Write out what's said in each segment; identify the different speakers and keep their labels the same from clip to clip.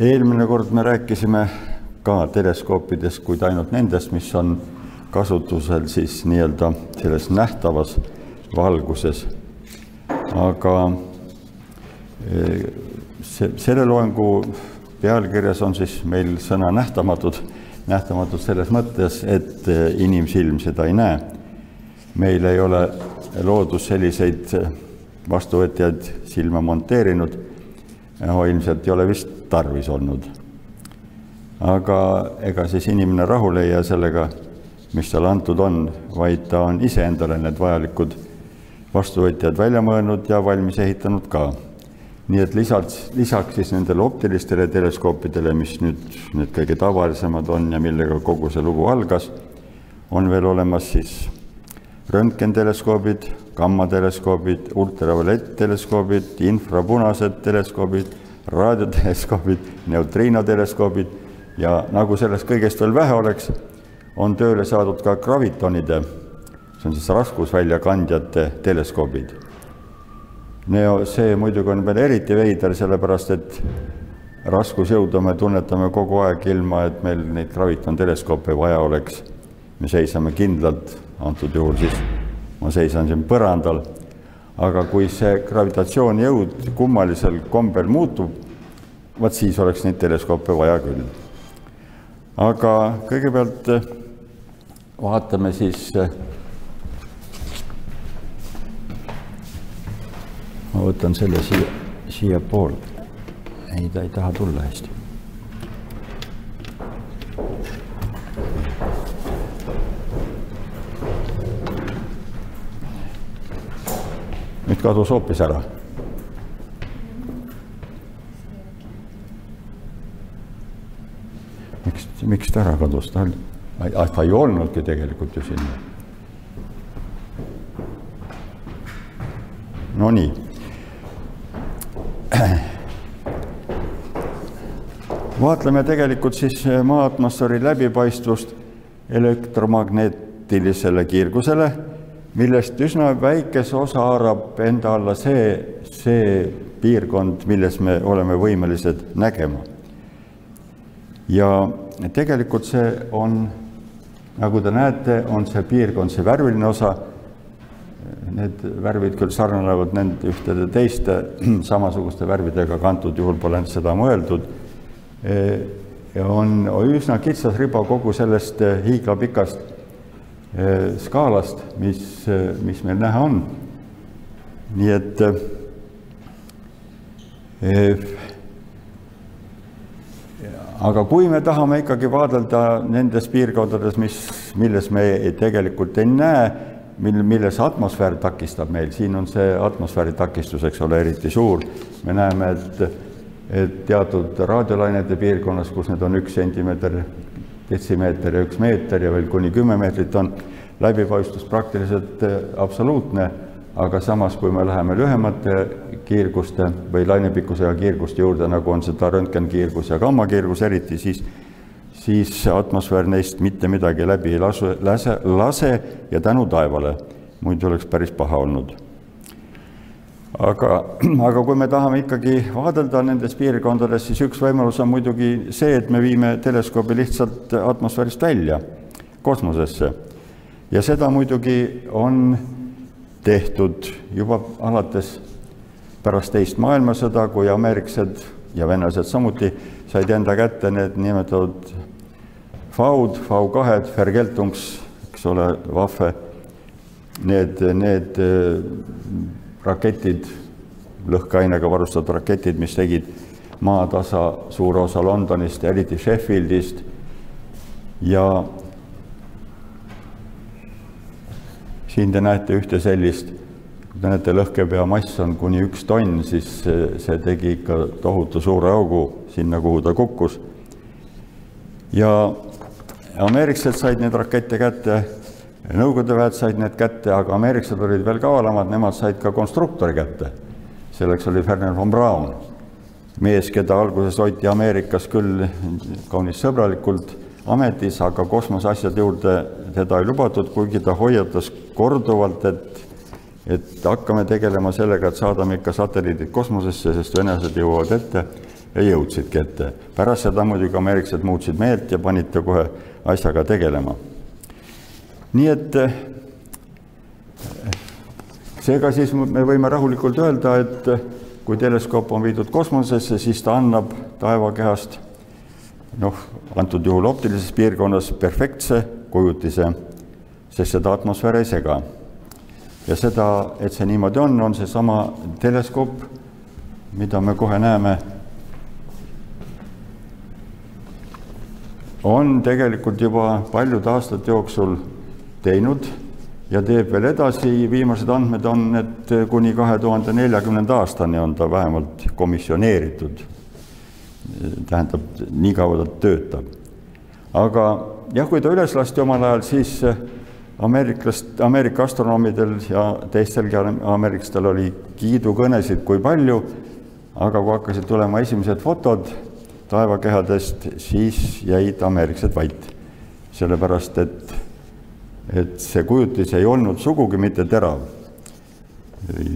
Speaker 1: eelmine kord me rääkisime ka teleskoopidest, kuid ainult nendest, mis on kasutusel siis nii-öelda selles nähtavas valguses. aga see, selle loengu pealkirjas on siis meil sõna nähtamatud, nähtamatud selles mõttes, et inimsilm seda ei näe. meil ei ole loodus selliseid vastuvõtjaid silma monteerinud no ilmselt ei ole vist tarvis olnud. aga ega siis inimene rahule ei jää sellega, mis talle antud on, vaid ta on iseendale need vajalikud vastuvõtjad välja mõelnud ja valmis ehitanud ka. nii et lisaks, lisaks siis nendele optilistele teleskoopidele, mis nüüd need kõige tavalisemad on ja millega kogu see lugu algas, on veel olemas siis röntgenteleskoobid, gammateleskoobid, ultraviolettteleskoobid, infrapunased teleskoobid, raadioteleskoobid, neutriinoteleskoobid ja nagu sellest kõigest veel vähe oleks, on tööle saadud ka gravitonide, see on siis raskusväljakandjate teleskoobid. no see muidugi on veel eriti veider, sellepärast et raskusjõudu me tunnetame kogu aeg, ilma et meil neid gravitonteleskoope vaja oleks. me seisame kindlalt antud juhul siis ma seisan siin põrandal. aga kui see gravitatsioonijõud kummalisel kombel muutub, vaat siis oleks neid teleskoope vaja küll. aga kõigepealt eh, vaatame siis. Eh, ma võtan selle siia, siiapoole. ei, ta ei taha tulla hästi nüüd kadus hoopis ära. miks, miks ta ära kadus, ta on, ta ei olnudki tegelikult ju siin. Nonii. vaatleme tegelikult siis maa atmosfääri läbipaistvust elektromagneetilisele kiirgusele millest üsna väikese osa haarab enda alla see, see piirkond, milles me oleme võimelised nägema. ja tegelikult see on, nagu te näete, on see piirkond, see värviline osa, need värvid küll sarnanevad nende ühtede teiste samasuguste värvidega kantud, juhul pole seda mõeldud, on üsna kitsas riba kogu sellest hiiglapikast Eh, skaalast, mis, eh, mis meil näha on. nii et eh, aga kui me tahame ikkagi vaadelda nendes piirkondades, mis, milles me tegelikult ei näe, mil, milles atmosfäär takistab meil, siin on see atmosfääri takistus, eks ole, eriti suur. me näeme, et, et teatud raadiolainete piirkonnas, kus need on üks sentimeeter detsimeeter ja üks meeter ja veel kuni kümme meetrit on. Läbipaistvus praktiliselt äh, absoluutne, aga samas, kui me läheme lühemate kiirguste või lainepikkusega kiirguste juurde, nagu on seda röntgenkiirgus ja gammakiirgus eriti, siis siis atmosfäär neist mitte midagi läbi ei lasu, lase, lase ja tänu taevale, muidu oleks päris paha olnud aga, aga kui me tahame ikkagi vaadelda nendes piirkondades, siis üks võimalus on muidugi see, et me viime teleskoobi lihtsalt atmosfäärist välja, kosmosesse. ja seda muidugi on tehtud juba alates pärast teist maailmasõda, kui ameeriklased ja venelased samuti said enda kätte need nimetatud FAU-d, V2-d, Vergeltungs, eks ole, Waffe, need, need raketid, lõhkeainega varustatud raketid, mis tegid maatasa suure osa Londonist, eriti Sheffieldist ja siin te näete ühte sellist, näete, lõhkepea mass on kuni üks tonn, siis see tegi ikka tohutu suure augu sinna, kuhu ta kukkus. ja ameeriklased said neid rakette kätte Nõukogude väed said need kätte, aga ameeriklased olid veel kavalamad, nemad said ka konstruktori kätte. selleks oli Werner von Braun, mees, keda alguses hoiti Ameerikas küll kaunis sõbralikult ametis, aga kosmoseasjade juurde teda ei lubatud, kuigi ta hoiatas korduvalt, et et hakkame tegelema sellega, et saadame ikka satelliidid kosmosesse, sest venelased jõuavad ette. ja jõudsidki ette. pärast seda muidugi ameeriklased muutsid meelt ja panid ta kohe asjaga tegelema. Nii et seega siis me võime rahulikult öelda, et kui teleskoop on viidud kosmosesse, siis ta annab taevakehast noh, antud juhul optilises piirkonnas perfektse kujutise, sest seda atmosfäär ei sega. ja seda, et see niimoodi on, on seesama teleskoop, mida me kohe näeme, on tegelikult juba paljude aastate jooksul teinud ja teeb veel edasi, viimased andmed on, et kuni kahe tuhande neljakümnenda aastani on ta vähemalt komisjoneeritud. tähendab, nii kaua ta töötab. aga jah, kui ta üles lasti omal ajal, siis ameeriklast, Ameerika astronoomidel ja teistelgi ameeriklastel oli kiidukõnesid, kui palju, aga kui hakkasid tulema esimesed fotod taevakehadest, siis jäid ameeriklased vait. sellepärast, et et see kujutis ei olnud sugugi mitte terav.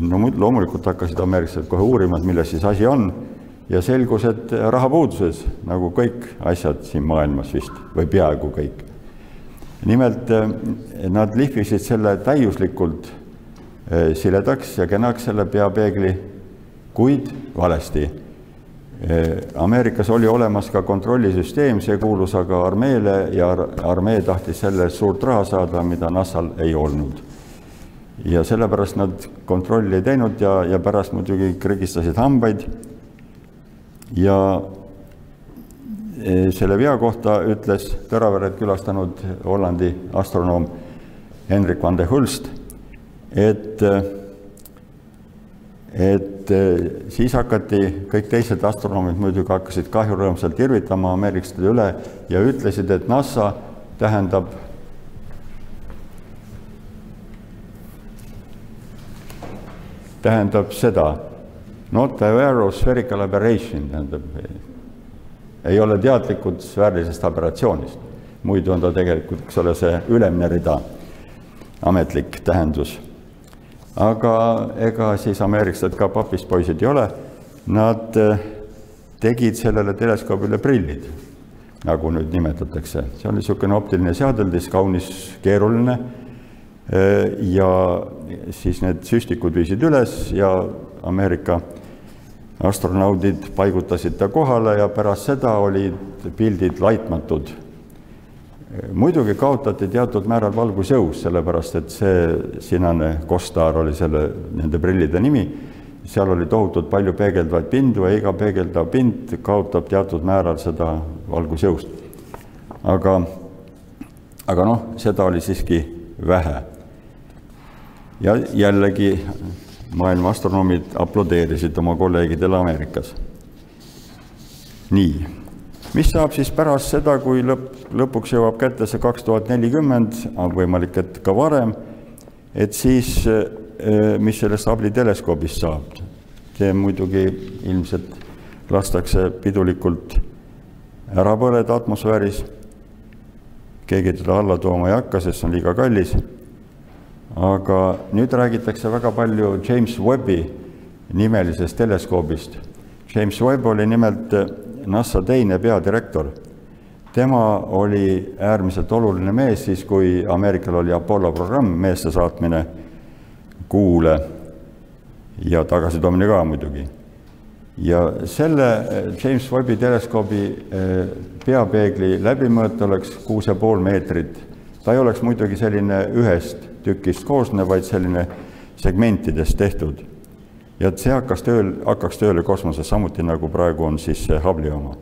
Speaker 1: no loomulikult hakkasid ameeriklased kohe uurima, et milles siis asi on ja selgus, et rahapuuduses, nagu kõik asjad siin maailmas vist või peaaegu kõik. nimelt nad lihvisid selle täiuslikult eh, siledaks ja kenaks, selle peapeegli, kuid valesti Eh, Ameerikas oli olemas ka kontrollisüsteem, see kuulus aga armeele ja armee tahtis selle eest suurt raha saada, mida NASA-l ei olnud. ja sellepärast nad kontrolli ei teinud ja, ja pärast muidugi krigistasid hambaid. ja eh, selle vea kohta ütles Tõraveret külastanud Hollandi astronoom Hendrik van de Hulst, et et eh, siis hakati, kõik teised astronoomid muidugi hakkasid kahjurõõmsalt irvitama ameeriklaste üle ja ütlesid, et NASA tähendab tähendab seda, not aware of spherical aberration, tähendab, ei ole teadlikud sfäärilisest aberratsioonist. muidu on ta tegelikult, eks ole, see ülemine rida, ametlik tähendus aga ega siis ameeriklased ka papist poisid ei ole, nad eh, tegid sellele teleskoobile prillid, nagu nüüd nimetatakse. see oli niisugune optiline seadeldis, kaunis keeruline. Eh, ja siis need süstikud viisid üles ja Ameerika astronaudid paigutasid ta kohale ja pärast seda olid pildid laitmatud muidugi kaotati teatud määral valgusjõus, sellepärast et see sinane Kostaar oli selle, nende prillide nimi, seal oli tohutult palju peegeldavaid pindu ja iga peegeldav pind kaotab teatud määral seda valgusjõust. aga, aga noh, seda oli siiski vähe. ja jällegi maailma astronoomid aplodeerisid oma kolleegidele Ameerikas. nii mis saab siis pärast seda, kui lõpp, lõpuks jõuab kätte see kaks tuhat nelikümmend, on võimalik, et ka varem, et siis eh, mis sellest Hubble teleskoobist saab? see muidugi ilmselt lastakse pidulikult ära põleda atmosfääris. keegi teda alla tooma ei hakka, sest see on liiga kallis. aga nüüd räägitakse väga palju James Webbi nimelisest teleskoobist. James Webb oli nimelt NASA teine peadirektor. Tema oli äärmiselt oluline mees siis, kui Ameerikal oli Apollo programm, meeste saatmine Kuule ja tagasitoomine ka muidugi. ja selle eh, James Webbi teleskoobi eh, peapeegli läbimõõt oleks kuus ja pool meetrit. ta ei oleks muidugi selline ühest tükist koosnev, vaid selline segmentidest tehtud ja see hakkas tööl, hakkaks tööle kosmoses samuti, nagu praegu on siis see Hubble'i oma.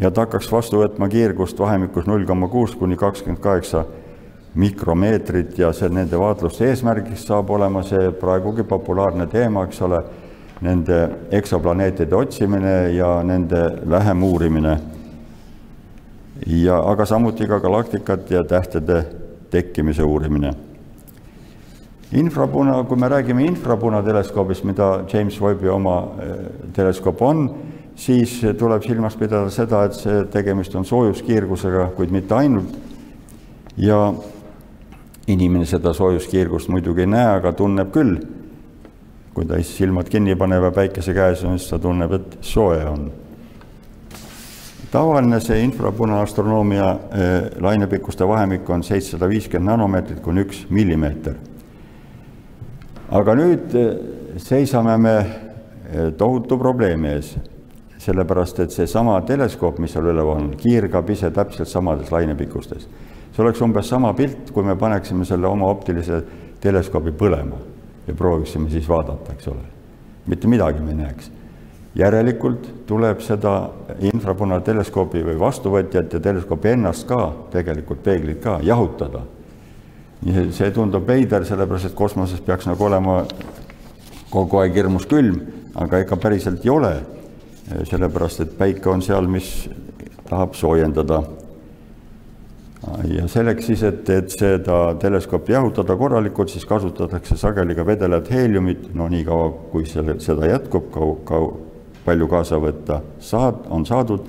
Speaker 1: Ja ta hakkaks vastu võtma kiirgust vahemikus null koma kuus kuni kakskümmend kaheksa mikromeetrit ja see nende vaatluste eesmärgiks saab olema see praegugi populaarne teema, eks ole, nende eksoplaneetide otsimine ja nende lähem uurimine. ja aga samuti ka galaktikate ja tähtede tekkimise uurimine infrapuna, kui me räägime infrapunateleskoobist, mida James Webbi oma eh, teleskoop on, siis tuleb silmas pidada seda, et see tegemist on soojuskiirgusega, kuid mitte ainult. ja inimene seda soojuskiirgust muidugi ei näe, aga tunneb küll. kui ta silmad kinni paneb ja päikese käes on, siis ta tunneb, et soe on. tavaline see infrapunaastronoomia eh, lainepikkuste vahemik on seitsesada viiskümmend nanomeetrit kuni üks millimeeter. aga nüüd eh, seisame me eh, tohutu probleemi ees, sellepärast et seesama teleskoop, mis seal üleval on, kiirgab ise täpselt samades lainepikkustes. see oleks umbes sama pilt, kui me paneksime selle oma optilise teleskoobi põlema ja prooviksime siis vaadata, eks ole. mitte midagi me ei näeks. järelikult tuleb seda infrapunateleskoobi või vastuvõtjat ja teleskoopi ennast ka, tegelikult peeglit ka, jahutada. see tundub veider, sellepärast et kosmoses peaks nagu olema kogu aeg hirmus külm, aga ega päriselt ei ole. Sellepärast, et päike on seal, mis tahab soojendada. Ja selleks siis, et, et seda teleskoopi jahutada korralikult, siis kasutatakse sageli ka vedelat heeliumit, no niikaua, kui selle, seda jätkub, kau-, kau-, palju kaasa võtta saad-, on saadud,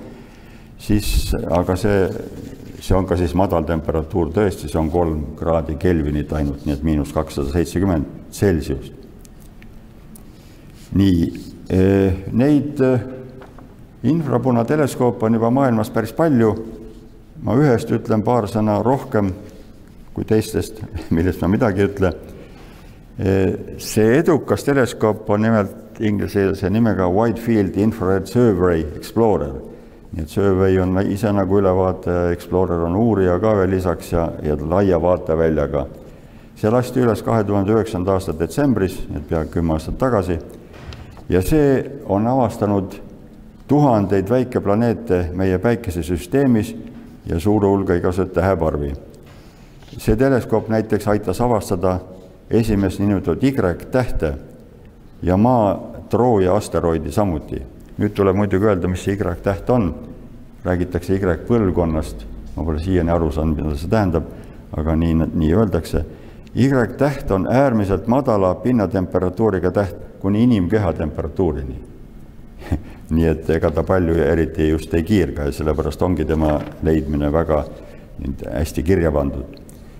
Speaker 1: siis aga see, see on ka siis madal temperatuur tõesti, see on kolm kraadi Kelvinit ainult, nii et miinus kakssada seitsekümmend Celsiust. nii, eh, neid eh, infrapunateleskoope on juba maailmas päris palju ma ühest ütlen paar sõna rohkem kui teistest, millest ma midagi ei ütle. see edukas teleskoop on nimelt inglisekeelse nimega Wide Field Infrared Survey Explorer. nii et survey on ise nagu ülevaataja, Explorer on uurija ka veel lisaks ja, ja laia vaateväljaga. see lasti üles kahe tuhande üheksanda aasta detsembris, et peaaegu kümme aastat tagasi. ja see on avastanud tuhandeid väikeplaneete meie päikesesüsteemis ja suure hulga igasuguseid täheparvi. see teleskoop näiteks aitas avastada esimest niinimetatud Y-tähte ja Maa Trooja asteroidi samuti. nüüd tuleb muidugi öelda, mis see Y-täht on. räägitakse Y-põlvkonnast, ma pole siiani aru saanud, mida see tähendab, aga nii, nii öeldakse. Y-täht on äärmiselt madala pinnatemperatuuriga täht kuni inimkeha temperatuurini nii et ega ta palju eriti just ei kiirga ja sellepärast ongi tema leidmine väga hästi kirja pandud.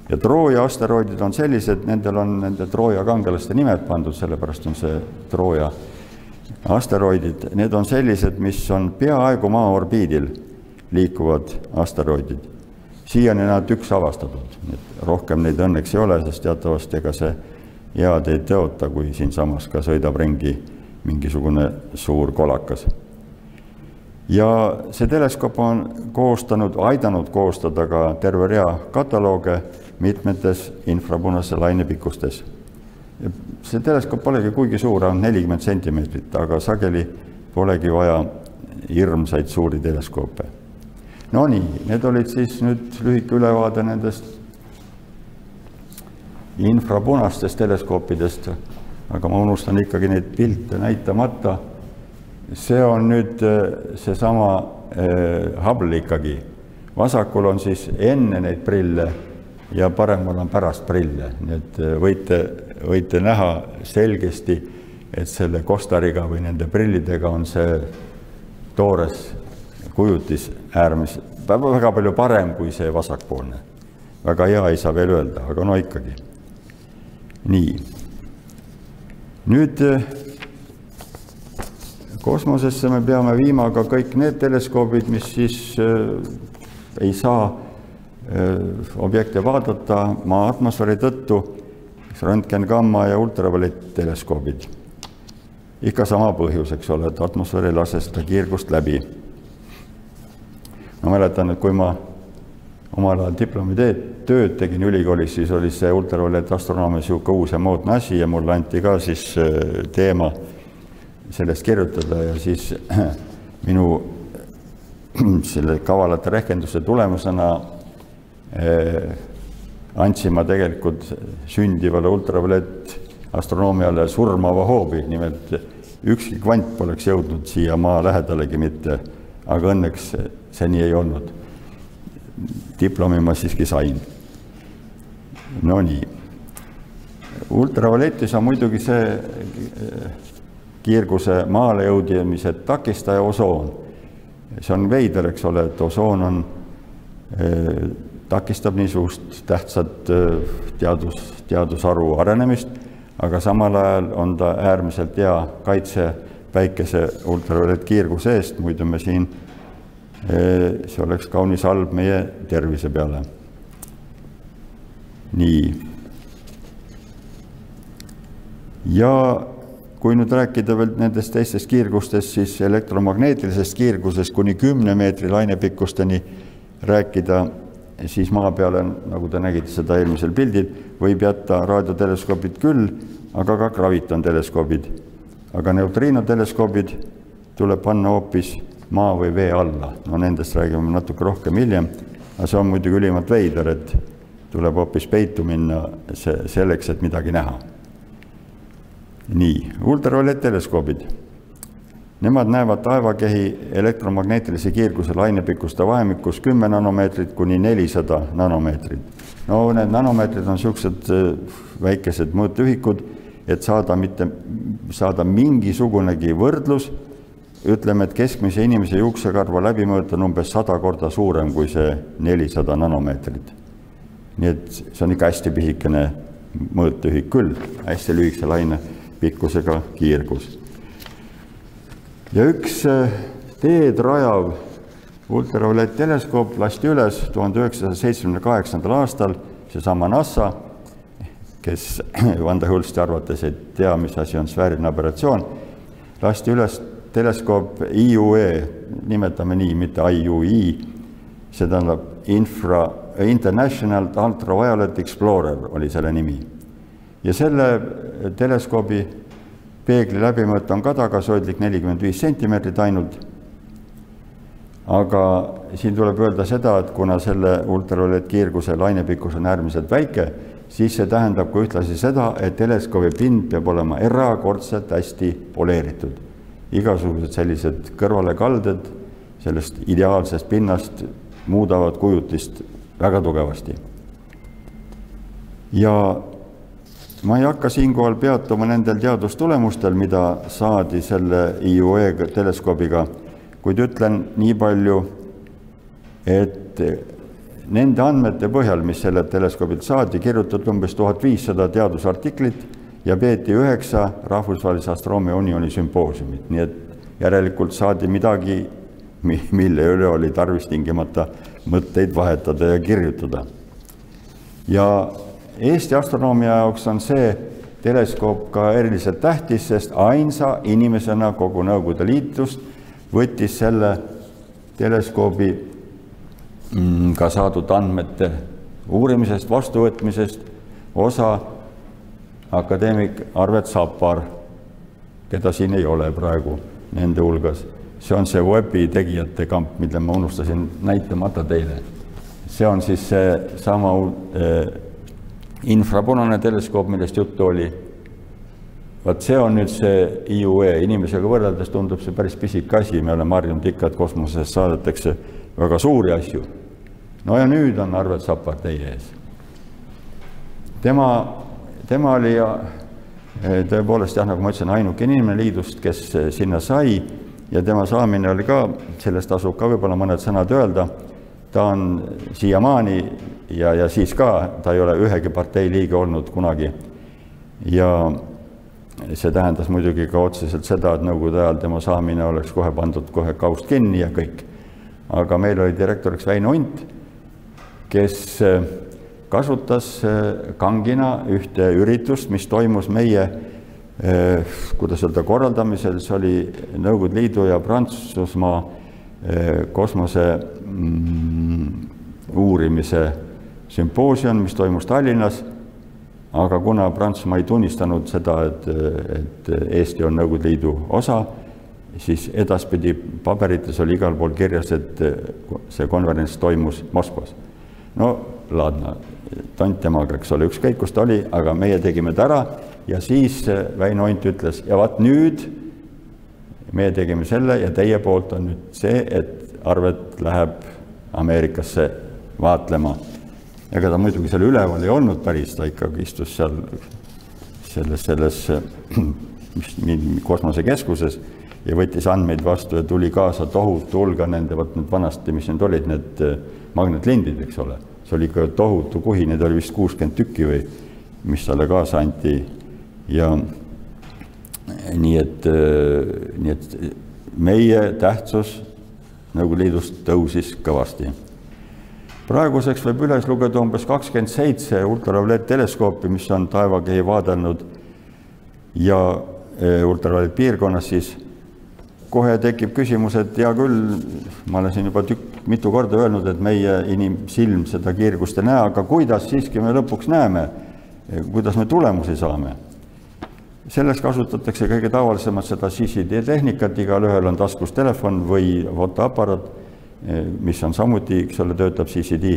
Speaker 1: ja Trooja asteroidid on sellised, nendel on nende Trooja kangelaste nimed pandud, sellepärast on see Trooja asteroidid, need on sellised, mis on peaaegu Maa orbiidil liikuvad asteroidid. siiani nad üks avastatud, et rohkem neid õnneks ei ole, sest teatavasti ega see head ei tõota, kui siinsamas ka sõidab ringi mingisugune suur kolakas. Ja see teleskoop on koostanud, aidanud koostada ka terve rea katalooge mitmetes infrapunase lainepikkustes. see teleskoop polegi kuigi suur, ainult nelikümmend sentimeetrit, aga sageli polegi vaja hirmsaid suuri teleskoope. Nonii, need olid siis nüüd lühike ülevaade nendest infrapunastest teleskoopidest aga ma unustan ikkagi neid pilte näitamata. See on nüüd äh, seesama äh, Hubble ikkagi. vasakul on siis enne neid prille ja paremal on pärast prille, nii et äh, võite, võite näha selgesti, et selle kostariga või nende prillidega on see toores kujutis äärmis-, väga palju parem kui see vasakpoolne. väga hea ei saa veel öelda, aga no ikkagi. nii nüüd kosmosesse me peame viima ka kõik need teleskoobid, mis siis äh, ei saa äh, objekte vaadata Maa atmosfääri tõttu, röntgen, gamma ja ultraviolettteleskoobid. ikka sama põhjus, eks ole, et atmosfäär ei lase seda kiirgust läbi. ma mäletan, et kui ma omal ajal diplomitööd tööd tegin ülikoolis, siis oli see ultraviolettastronoomia niisugune uus ja moodne asi ja mulle anti ka siis äh, teema sellest kirjutada ja siis minu selle kavalate rehkenduste tulemusena eh, andsin ma tegelikult sündivale ultraviolettastroonoomiale surmava hoobi, nimelt ükski kvant poleks jõudnud siia maa lähedalegi mitte, aga õnneks see nii ei olnud. Diplomi ma siiski sain. Nonii, ultravioletis on muidugi see eh, kiirguse maale jõudmise takistaja osoon. see on veider, eks ole, et osoon on eh,, takistab niisugust tähtsat eh, teadus, teadusharu arenemist, aga samal ajal on ta äärmiselt hea kaitse päikese ultraviolettkiirguse eest, muidu me siin, see oleks kaunis halb meie tervise peale. nii. ja kui nüüd rääkida veel nendest teistest kiirgustest, siis elektromagneetilisest kiirgusest kuni kümne meetri lainepikkusteni rääkida, siis maa peale, nagu te nägite seda eelmisel pildil, võib jätta raadioteleskoobid küll, aga ka gravitonteleskoobid. aga neutriinoteleskoobid tuleb panna hoopis maa või vee alla, no nendest räägime natuke rohkem hiljem, aga see on muidugi ülimalt veider, et tuleb hoopis peitu minna see, selleks, et midagi näha nii, ultraviolettteleskoobid. Nemad näevad taevakehi elektromagnetilise kiirguse lainepikkuste vahemikus kümme nanomeetrit kuni nelisada nanomeetrit. no need nanomeetrid on niisugused äh, väikesed mõõtühikud, et saada mitte, saada mingisugunegi võrdlus, ütleme, et keskmise inimese juuksekarva läbimõõt on umbes sada korda suurem kui see nelisada nanomeetrit. nii et see on ikka hästi pisikene mõõtühik küll, hästi lühikese laine pikkusega kiirgus. ja üks äh, teed rajav ultraviolettteleskoop lasti üles tuhande üheksasaja seitsmekümne kaheksandal aastal, seesama NASA, kes Vanda Hulsti arvates ei tea, mis asi on sfääriline aberratsioon, lasti üles teleskoop IUE, nimetame nii, mitte IUI, see tähendab infra, International Ultraviolet Explorer oli selle nimi ja selle teleskoobi peegli läbimõõt on ka tagasihoidlik nelikümmend viis sentimeetrit ainult. aga siin tuleb öelda seda, et kuna selle ultraviolettkiirguse lainepikkus on äärmiselt väike, siis see tähendab ka ühtlasi seda, et teleskoobi pind peab olema erakordselt hästi poleeritud. igasugused sellised kõrvalekalded sellest ideaalsest pinnast muudavad kujutist väga tugevasti. ja ma ei hakka siinkohal peatuma nendel teadustulemustel, mida saadi selle IUE teleskoobiga, kuid ütlen nii palju, et nende andmete põhjal, mis sellelt teleskoobilt saadi, kirjutati umbes tuhat viissada teadusartiklit ja peeti üheksa Rahvusvahelise Astroomia Unioni sümpoosiumit, nii et järelikult saadi midagi, mille üle oli tarvis tingimata mõtteid vahetada ja kirjutada. ja Eesti astronoomia jaoks on see teleskoop ka eriliselt tähtis, sest ainsa inimesena kogu Nõukogude Liitust võttis selle teleskoobi mm, ka saadud andmete uurimisest, vastuvõtmisest osa akadeemik Arvet Sapar, keda siin ei ole praegu nende hulgas. see on see veebi tegijate kamp, mille ma unustasin näitamata teile. see on siis seesama äh, infrapunane teleskoop, millest juttu oli, vot see on nüüd see IUE, inimesega võrreldes tundub see päris pisike asi, me oleme harjunud ikka, et kosmosest saadetakse väga suuri asju. no ja nüüd on Arvet Sapar teie ees. tema, tema oli eh, tõepoolest jah, nagu ma ütlesin, ainuke inimene liidust, kes sinna sai. Ja tema saamine oli ka, sellest tasub ka võib-olla mõned sõnad öelda. Ta on siiamaani ja, ja siis ka, ta ei ole ühegi partei liige olnud kunagi. ja see tähendas muidugi ka otseselt seda, et Nõukogude ajal tema saamine oleks kohe pandud kohe kaust kinni ja kõik. aga meil oli direktoriks Väino Unt, kes äh, kasutas äh, kangina ühte üritust, mis toimus meie äh, kuidas öelda, korraldamisel, see oli Nõukogude Liidu ja Prantsusmaa kosmose mm, uurimise sümpoosium, mis toimus Tallinnas, aga kuna Prantsusmaa ei tunnistanud seda, et, et Eesti on Nõukogude Liidu osa, siis edaspidi paberites oli igal pool kirjas, et see konverents toimus Moskvas. no Ladna, tont temaga, eks ole, ükskõik kus ta oli, aga meie tegime ta ära ja siis Väino Ont ütles ja vaat nüüd meie tegime selle ja teie poolt on nüüd see, et Arvet läheb Ameerikasse vaatlema. Ega ta muidugi seal üleval ei olnud päris, ta ikkagi istus seal selles, selles mis, kosmosekeskuses ja võttis andmeid vastu ja tuli kaasa tohutu hulga nende, vot need vanasti, mis need olid, need eh, magnetlindid, eks ole. see oli ikka tohutu kuhi, neid oli vist kuuskümmend tükki või mis talle kaasa anti ja nii et, nii et meie tähtsus Nõukogude Liidus tõusis kõvasti. Praeguseks võib üles lugeda umbes kakskümmend seitse ultravioletteleskoopi, mis on taevakehi vaadelnud ja ultraviolettpiirkonnas siis kohe tekib küsimus, et hea küll, ma olen siin juba tükk, mitu korda öelnud, et meie inimsilm seda kiirgust ei näe, aga kuidas siiski me lõpuks näeme, kuidas me tulemusi saame? selleks kasutatakse kõige tavalisemat seda CCD tehnikat, igalühel on taskus telefon või fotoaparaat, mis on samuti, eks ole, töötab CCD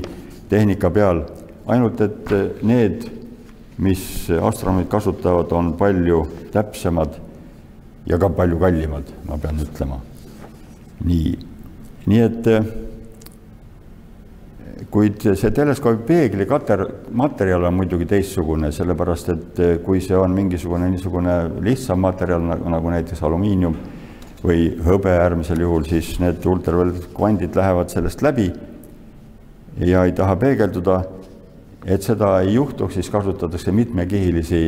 Speaker 1: tehnika peal, ainult et need, mis astronoomid kasutavad, on palju täpsemad ja ka palju kallimad, ma pean ütlema. nii, nii et kuid see teleskoobi peegli kater-, materjal on muidugi teistsugune, sellepärast et kui see on mingisugune niisugune lihtsam materjal nagu, nagu näiteks alumiinium või hõbe äärmisel juhul, siis need ultraviolettkvandid lähevad sellest läbi ja ei taha peegelduda. et seda ei juhtuks, siis kasutatakse mitmekihilisi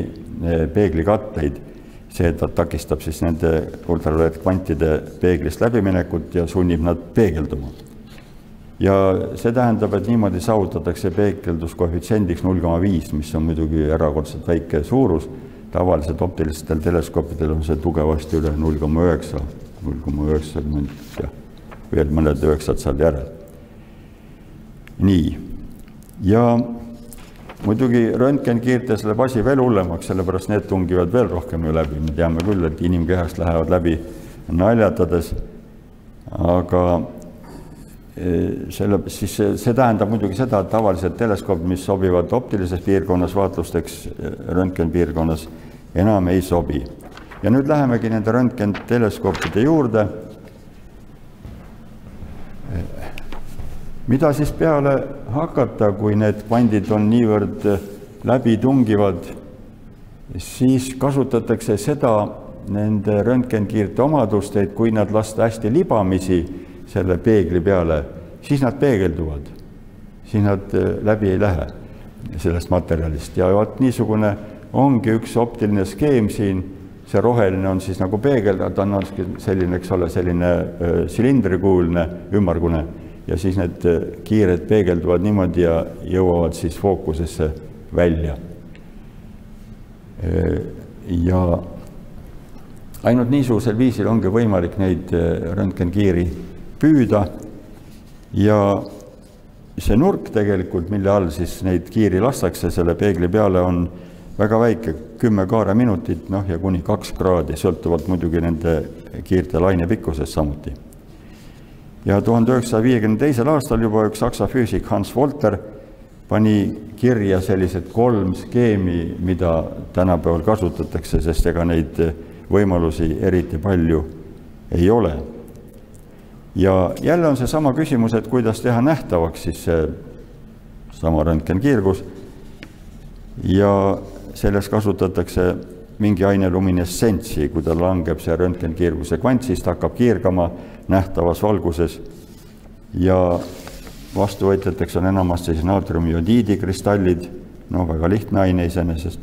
Speaker 1: peeglikatteid see, ta takistab siis nende ultraviolettkvantide peeglist läbiminekut ja sunnib nad peegelduma. ja see tähendab, et niimoodi saavutatakse peegelduskoefitsiendiks null koma viis, mis on muidugi erakordselt väike suurus, tavaliselt optilistel teleskoopidel on see tugevasti üle null koma üheksa, null koma üheksakümmend ja veel mõned üheksad seal järel. nii, ja muidugi röntgenkiirtes läheb asi veel hullemaks, sellepärast need tungivad veel rohkem ju läbi, me teame küll, et inimkehast lähevad läbi naljatades, aga e, selle, siis see, see tähendab muidugi seda, et tavalised teleskoobid, mis sobivad optilises piirkonnas vaatlusteks, e, röntgenpiirkonnas, enam ei sobi. Ja nüüd lähemegi nende röntgenteleskoopide juurde. Mida siis peale hakata, kui need kvandid on niivõrd läbitungivad, siis kasutatakse seda nende röntgenkiirte omadust, et kui nad lasta hästi libamisi selle peegli peale, siis nad peegelduvad, siis nad äh, läbi ei lähe sellest materjalist. Ja vot niisugune ongi üks optiline skeem siin, see roheline on siis nagu peegel, ta on selline, eks ole, selline silindrikuulne, ümmargune ja siis need kiired peegelduvad niimoodi ja jõuavad siis fookusesse välja. Ja ainult niisugusel viisil ongi võimalik neid röntgenkiiri püüda ja see nurk tegelikult, mille all siis neid kiiri lastakse selle peegli peale, on väga väike, kümme kaareminutit, noh ja kuni kaks kraadi, sõltuvalt muidugi nende kiirte laine pikkusest samuti ja tuhande üheksasaja viiekümne teisel aastal juba üks saksa füüsik Hans Wolter pani kirja sellised kolm skeemi, mida tänapäeval kasutatakse, sest ega neid võimalusi eriti palju ei ole. ja jälle on seesama küsimus, et kuidas teha nähtavaks siis see sama röntgenkiirgus ja selles kasutatakse mingi aine luminessentsi, kui tal langeb see röntgenkiirguse kvant, siis ta hakkab kiirgama nähtavas valguses. Ja vastuvõtjateks on enamasti siis naatriumjodiidi kristallid, no väga lihtne aine iseenesest,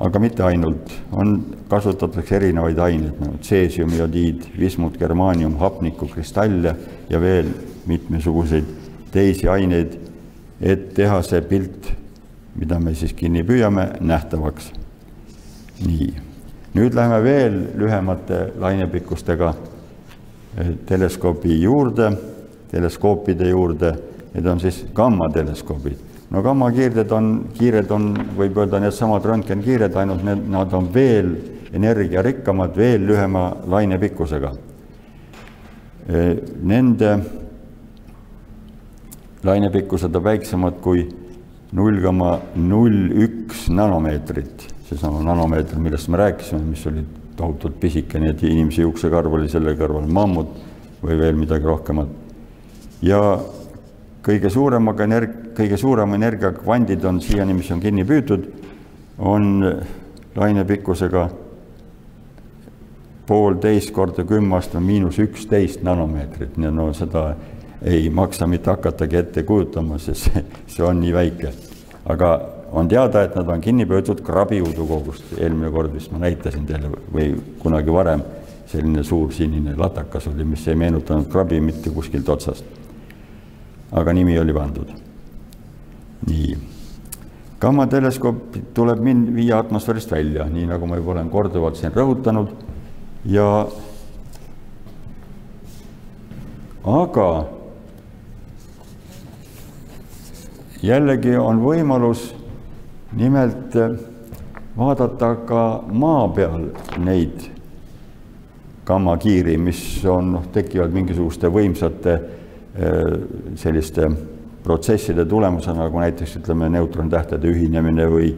Speaker 1: aga mitte ainult, on, kasutatakse erinevaid aineid nagu tseesiumjodiid, vismut, germaanium, hapnikukristalle ja veel mitmesuguseid teisi aineid, et teha see pilt, mida me siis kinni püüame, nähtavaks. nii, nüüd läheme veel lühemate lainepikkustega teleskoobi juurde, teleskoopide juurde, need on siis gammateleskoobid. no gammakiired on, kiired on, võib öelda, needsamad röntgenkiired, ainult need, nad on veel energiarikkamad, veel lühema lainepikkusega. Nende lainepikkused on väiksemad kui null koma null üks nanomeetrit, seesama nanomeeter, millest me rääkisime, mis olid tohutult pisike, nii et inimese juuksekarv oli selle kõrval mammut või veel midagi rohkemat. ja kõige suuremaga energ-, kõige suurema energiaga kvandid on siiani, mis on kinni püütud, on lainepikkusega poolteist korda kümme aastat miinus üksteist nanomeetrit, nii no seda ei maksa mitte hakatagi ette kujutama, sest see, see on nii väike. aga on teada, et nad on kinni püütud krabiudukogust, eelmine kord vist ma näitasin teile või kunagi varem selline suur sinine latakas oli, mis ei meenutanud krabi mitte kuskilt otsast. aga nimi oli pandud. nii. gammateleskoop tuleb min-, viia atmosfäärist välja, nii nagu ma juba olen korduvalt siin rõhutanud ja aga jällegi on võimalus nimelt vaadata ka maa peal neid gammakiiri, mis on, noh, tekivad mingisuguste võimsate äh, selliste protsesside tulemusena, nagu näiteks ütleme, neutrontähtede ühinemine või,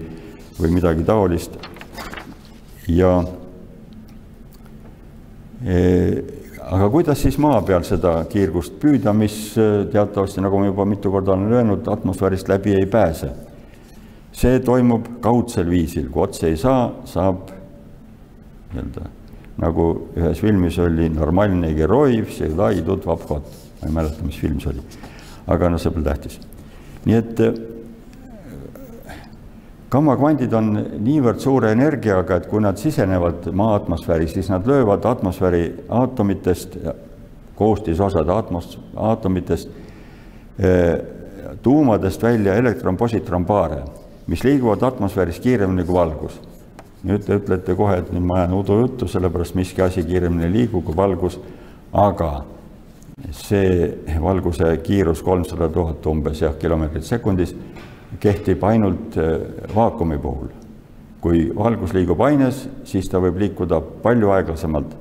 Speaker 1: või midagi taolist. ja e, aga kuidas siis maa peal seda kiirgust püüda, mis eh, teatavasti, nagu ma juba mitu korda olen öelnud, atmosfäärist läbi ei pääse? see toimub kaudsel viisil, kui otse ei saa, saab nii-öelda nagu ühes filmis oli normaalne geroi, ma ei mäleta, mis film see oli, aga noh, see pole tähtis. nii et eh, gammakvandid on niivõrd suure energiaga, et kui nad sisenevad maa atmosfääri, siis nad löövad atmosfääri aatomitest, koostisosade atmos-, aatomitest, tuumadest välja elektron-positronpaare, mis liiguvad atmosfääris kiiremini kui valgus. Nüüd te ütlete kohe, et nüüd ma ajan udujuttu, sellepärast miski asi kiiremini ei liigu kui valgus, aga see valguse kiirus kolmsada tuhat umbes jah, kilomeetrit sekundis kehtib ainult äh, vaakumi puhul. kui valgus liigub aines, siis ta võib liikuda palju aeglasemalt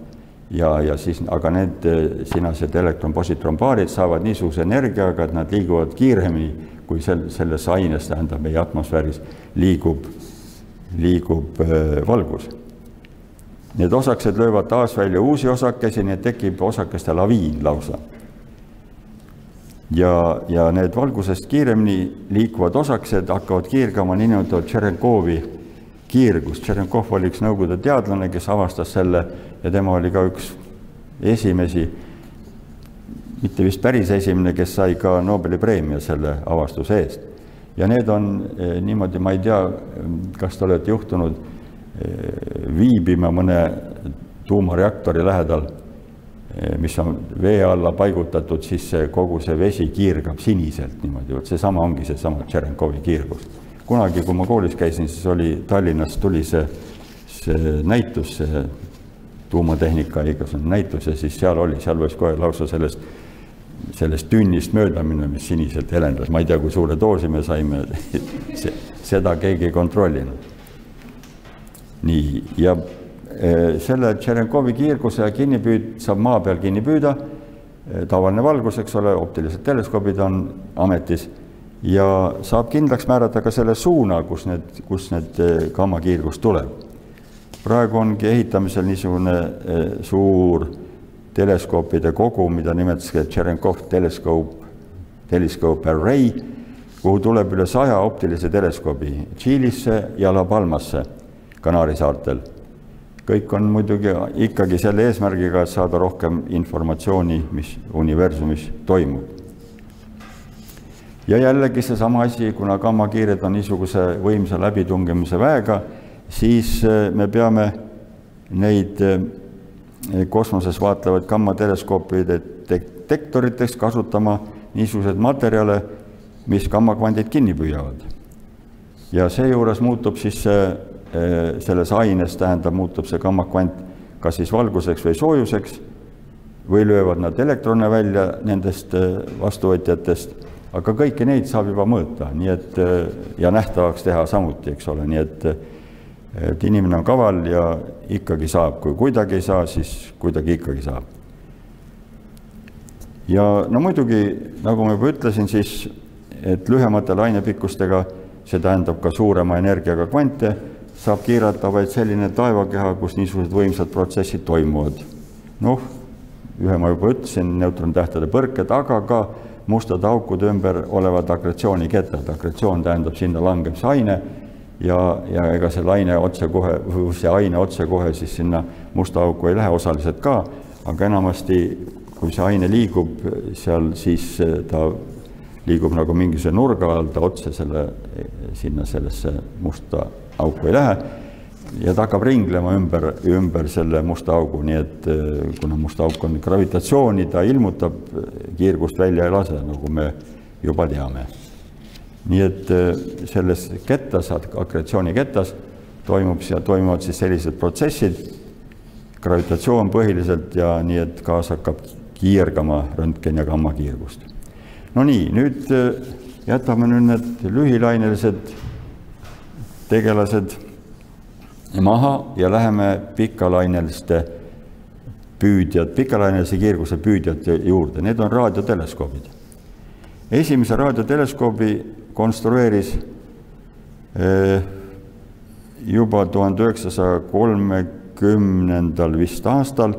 Speaker 1: ja, ja siis, aga need äh, sinased elektron-positron-paarid saavad niisuguse energiaga, et nad liiguvad kiiremini, kui sel, selles aines, tähendab meie atmosfääris, liigub liigub äh, valgus. Need osakesed löövad taas välja uusi osakesi, nii et tekib osakeste laviin lausa. Ja, ja need valgusest kiiremini liikuvad osakesed hakkavad kiirgama niinimetatud Tšerenkovi kiirgust. Tšerenkov oli üks Nõukogude teadlane, kes avastas selle ja tema oli ka üks esimesi, mitte vist päris esimene, kes sai ka Nobeli preemia selle avastuse eest ja need on eh, niimoodi, ma ei tea, kas te olete juhtunud eh, viibima mõne tuumareaktori lähedal, mis on vee alla paigutatud, siis kogu see vesi kiirgab siniselt niimoodi, vot seesama ongi seesama Tšerenkovi kiirgus. kunagi, kui ma koolis käisin, siis oli Tallinnas tuli see, see näitus, see tuumatehnika igasugune näitus ja siis seal oli, seal võis kohe lausa sellest sellest tünnist mööda minna, mis siniselt helendas, ma ei tea, kui suure doosi me saime seda keegi ei kontrollinud. nii, ja selle Tšerenkovi kiirguse kinnipüüd saab maa peal kinni püüda, e, tavaline valgus, eks ole, optilised teleskoobid on ametis ja saab kindlaks määrata ka selle suuna, kus need, kus need e, gammakiirgus tuleb. praegu ongi ehitamisel niisugune suur teleskoopide kogu, mida nimetatakse Tšerenkov teleskoop, telescope array, kuhu tuleb üle saja optilise teleskoobi Tšiilisse ja La Palmasse Kanaari saartel. Kõik on muidugi ikkagi selle eesmärgiga, et saada rohkem informatsiooni, mis universumis toimub. ja jällegi seesama asi, kuna gammakiired on niisuguse võimsa läbitungimise väega, siis eh, me peame neid eh, kosmoses vaatlevaid gammateleskoopide detektoriteks kasutama niisuguseid materjale, mis gammakvandid kinni püüavad. ja seejuures muutub siis see, selles aines, tähendab, muutub see gammakvant kas siis valguseks või soojuseks või löövad nad elektrone välja nendest eh, vastuvõtjatest, aga kõiki neid saab juba mõõta, nii et eh, ja nähtavaks teha samuti, eks ole, nii et et inimene on kaval ja ikkagi saab, kui kuidagi ei saa, siis kuidagi ikkagi saab. ja no muidugi, nagu ma juba ütlesin, siis et lühemate lainepikkustega, see tähendab ka suurema energiaga kvante, saab kiirata vaid selline taevakeha, kus niisugused võimsad protsessid toimuvad. noh, ühe ma juba ütlesin, neutrontähtede põrked, aga ka mustade aukude ümber olevad akretsiooniketad, akretsioon tähendab, sinna langeb see aine ja, ja ega see laine otsekohe, see aine otsekohe siis sinna musta auku ei lähe, osaliselt ka, aga enamasti, kui see aine liigub seal, siis ta liigub nagu mingisuguse nurga all, ta otse selle, sinna sellesse musta auku ei lähe ja ta hakkab ringlema ümber, ümber selle musta augu, nii et äh, kuna must auk on gravitatsiooni, ta ilmutab, kiirgust välja ei lase, nagu me juba teame. nii et äh, selles kettas, akretsioonikettas toimub, toimuvad siis sellised protsessid, gravitatsioon põhiliselt ja nii, et gaas hakkab kiirgama röntgen- ja gammakiirgust. no nii, nüüd äh, jätame nüüd need lühilainelised tegelased maha ja läheme pikalaineliste püüdjad, pikalainelise kiirguse püüdjate juurde, need on raadioteleskoobid. esimese raadioteleskoobi konstrueeris eh, juba tuhande üheksasaja kolmekümnendal vist aastal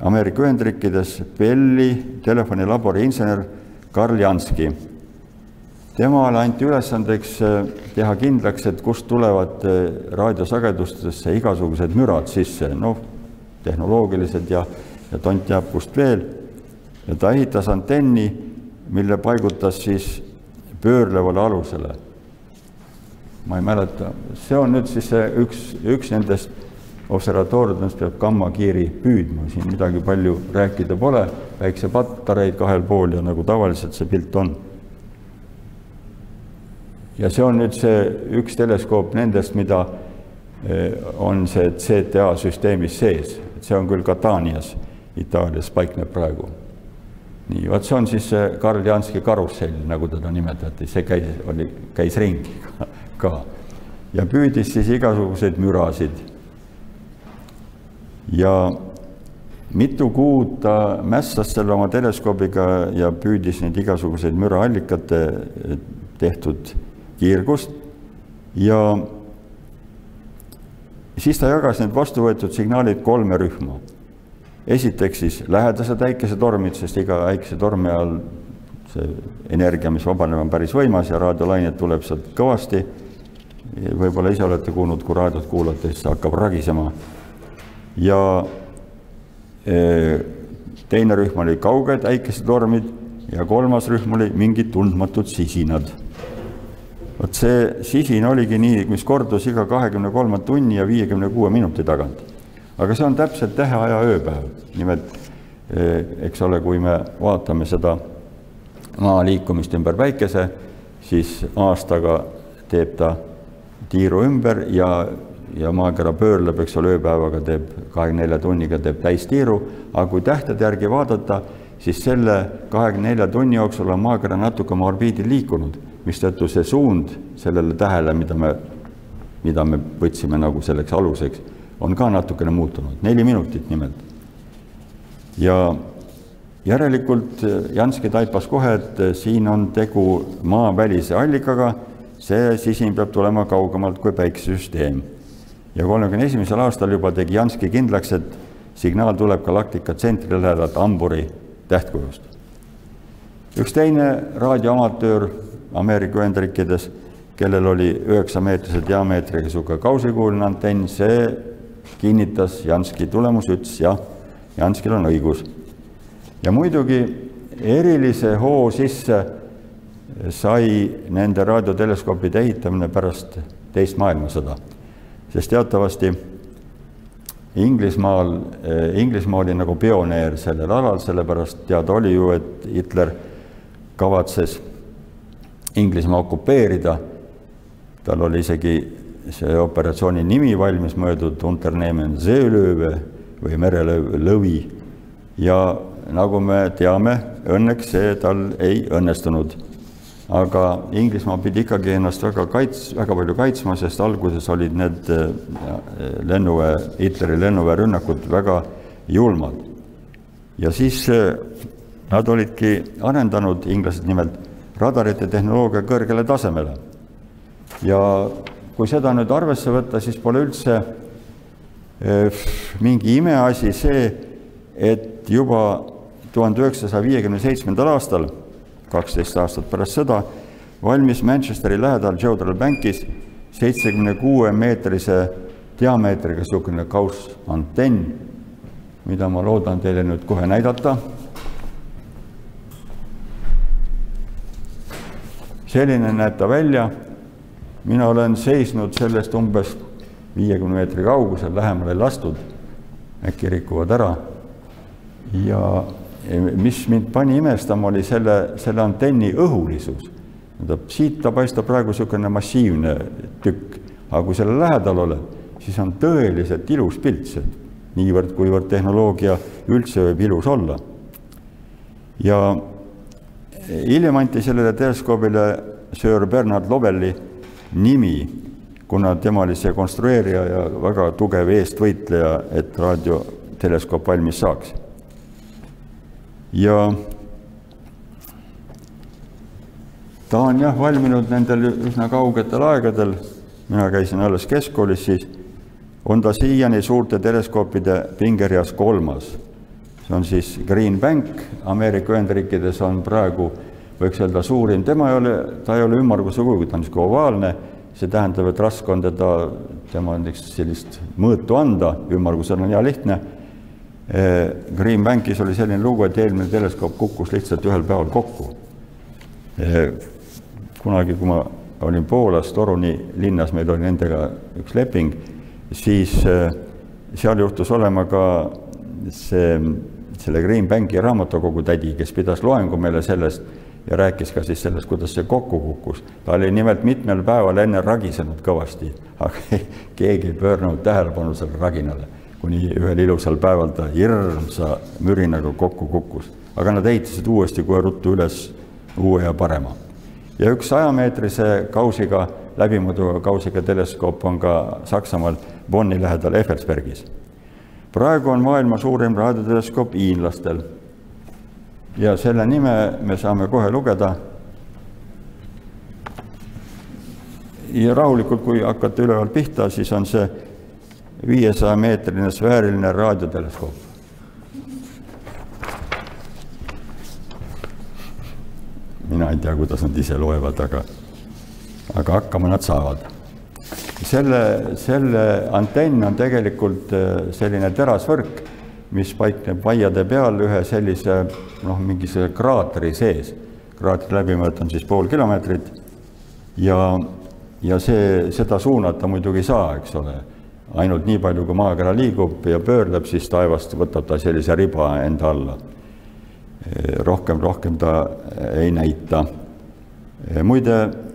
Speaker 1: Ameerika Ühendriikides Belli telefonilabori insener Karl Janski temale anti ülesandeks äh, teha kindlaks, et kust tulevad äh, raadiosagedustesse igasugused mürad sisse, noh, tehnoloogilised ja, ja tont teab kust veel. ja ta ehitas antenni, mille paigutas siis pöörlevale alusele. ma ei mäleta, see on nüüd siis see üks, üks nendest observatooriumidest peab gammakiiri püüdma, siin midagi palju rääkida pole, päiksepatareid kahel pool ja nagu tavaliselt see pilt on ja see on nüüd see üks teleskoop nendest, mida eh, on see CTA süsteemis sees, see on küll Catanias, Itaalias paikneb praegu. nii, vot see on siis see Karl Janski karussell, nagu teda nimetati, see käis, oli, käis ringi ka ja püüdis siis igasuguseid mürasid. ja mitu kuud ta mässas selle oma teleskoobiga ja püüdis neid igasuguseid müraallikate tehtud kiirgust ja siis ta jagas need vastu võetud signaalid kolme rühma. esiteks siis lähedased äikesetormid, sest iga äikesetormi all see energia, mis vabaneb, on päris võimas ja raadiolainet tuleb sealt kõvasti. võib-olla ise olete kuulnud, kui raadiot kuulate, siis hakkab ragisema. ja e, teine rühm oli kauged äikesetormid ja kolmas rühm oli mingid tundmatud sisinad vot see sisin oligi nii, mis kordus iga kahekümne kolme tunni ja viiekümne kuue minuti tagant. aga see on täpselt täheaja ööpäev, nimelt eh, eks ole, kui me vaatame seda maa liikumist ümber päikese, siis aastaga teeb ta tiiru ümber ja, ja maakera pöörleb, eks ole, ööpäevaga teeb kahekümne nelja tunniga teeb täistiiru, aga kui tähtede järgi vaadata, siis selle kahekümne nelja tunni jooksul on maakera natuke oma orbiidil liikunud mistõttu see suund sellele tähele, mida me, mida me võtsime nagu selleks aluseks, on ka natukene muutunud, neli minutit nimelt. ja järelikult Janski taipas kohe, et siin on tegu maavälise allikaga, see sisin peab tulema kaugemalt kui päikesesüsteem. ja kolmekümne esimesel aastal juba tegi Janski kindlaks, et signaal tuleb galaktika tsentri lähedalt Amburi tähtkujust. üks teine raadioamatöör Ameerika Ühendriikides, kellel oli üheksameetrise diameetriga niisugune kausikuuline antenn, see kinnitas Janski tulemuse, ütles jah, Janskil on õigus. ja muidugi erilise hoo sisse sai nende raadioteleskoopide ehitamine pärast teist maailmasõda, sest teatavasti Inglismaal, Inglismaa oli nagu pioneer sellel alal, sellepärast teada oli ju, et Hitler kavatses Inglismaa okupeerida. tal oli isegi see operatsiooni nimi valmis mõeldud, Unternehmen Seelööve või merelõvi. ja nagu me teame, õnneks see tal ei õnnestunud. aga Inglismaa pidi ikkagi ennast väga kaits-, väga palju kaitsma, sest alguses olid need äh, lennuväe, Hitleri lennuväe rünnakud väga julmad. ja siis äh, nad olidki arendanud, inglased nimelt radarite tehnoloogia kõrgele tasemele. ja kui seda nüüd arvesse võtta, siis pole üldse eh, mingi imeasi see, et juba tuhande üheksasaja viiekümne seitsmendal aastal, kaksteist aastat pärast sõda, valmis Manchesteri lähedal Jodrell Bankis seitsekümne kuue meetrise diameetriga niisugune kaussantenn, mida ma loodan teile nüüd kohe näidata selline näeb ta välja. mina olen seisnud sellest umbes viiekümne meetri kaugusel, lähemale ei lastud. äkki rikuvad ära. ja mis mind pani imestama, oli selle, selle antenni õhulisus. tähendab, siit ta paistab praegu niisugune massiivne tükk, aga kui selle lähedal oled, siis on tõeliselt ilus pilt see, niivõrd, kuivõrd tehnoloogia üldse võib ilus olla. ja hiljem anti sellele teleskoobile Sir Bernard Lovelli nimi, kuna tema oli see konstrueerija ja väga tugev eestvõitleja, et raadioteleskoop valmis saaks. ja ta on jah valminud nendel üsna kaugetel aegadel, mina käisin alles keskkoolis siis, on ta siiani suurte teleskoopide pingereas kolmas see on siis Green Bank, Ameerika Ühendriikides on praegu, võiks öelda, suurim, tema ei ole, ta ei ole ümmarguse kujuga, ta on niisugune ovaalne, see tähendab, et raske on teda, tema näiteks sellist mõõtu anda, ümmargusel on hea lihtne. Green Bankis oli selline lugu, et eelmine teleskoop kukkus lihtsalt ühel päeval kokku. Kunagi, kui ma olin Poolas, Toruni linnas, meil oli nendega üks leping, siis seal juhtus olema ka see selle Green Banki raamatukogu tädi, kes pidas loengu meile sellest ja rääkis ka siis sellest, kuidas see kokku kukkus. ta oli nimelt mitmel päeval enne ragisenud kõvasti, aga keegi ei pööranud tähelepanu sellele raginale, kuni ühel ilusal päeval ta hirmsa mürinaga kokku kukkus. aga nad ehitasid uuesti kohe ruttu üles uue ja parema. ja üks sajameetrise kausiga, läbimõõduga kausiga teleskoop on ka Saksamaal Bonni lähedal Effelsbergis praegu on maailma suurim raadioteleskoop hiinlastel. ja selle nime me saame kohe lugeda. ja rahulikult, kui hakata ülevalt pihta, siis on see viiesaja meetrine sfääriline raadioteleskoop. mina ei tea, kuidas nad ise loevad, aga, aga hakkama nad saavad selle, selle antenn on tegelikult äh, selline terasvõrk, mis paikneb vaiade peal ühe sellise noh, mingisuguse kraatri sees. kraatri läbimõõt on siis pool kilomeetrit ja, ja see, seda suunata muidugi ei saa, eks ole. ainult nii palju, kui maakera liigub ja pöörleb, siis taevast võtab ta sellise riba enda alla. rohkem, rohkem ta ei näita. muide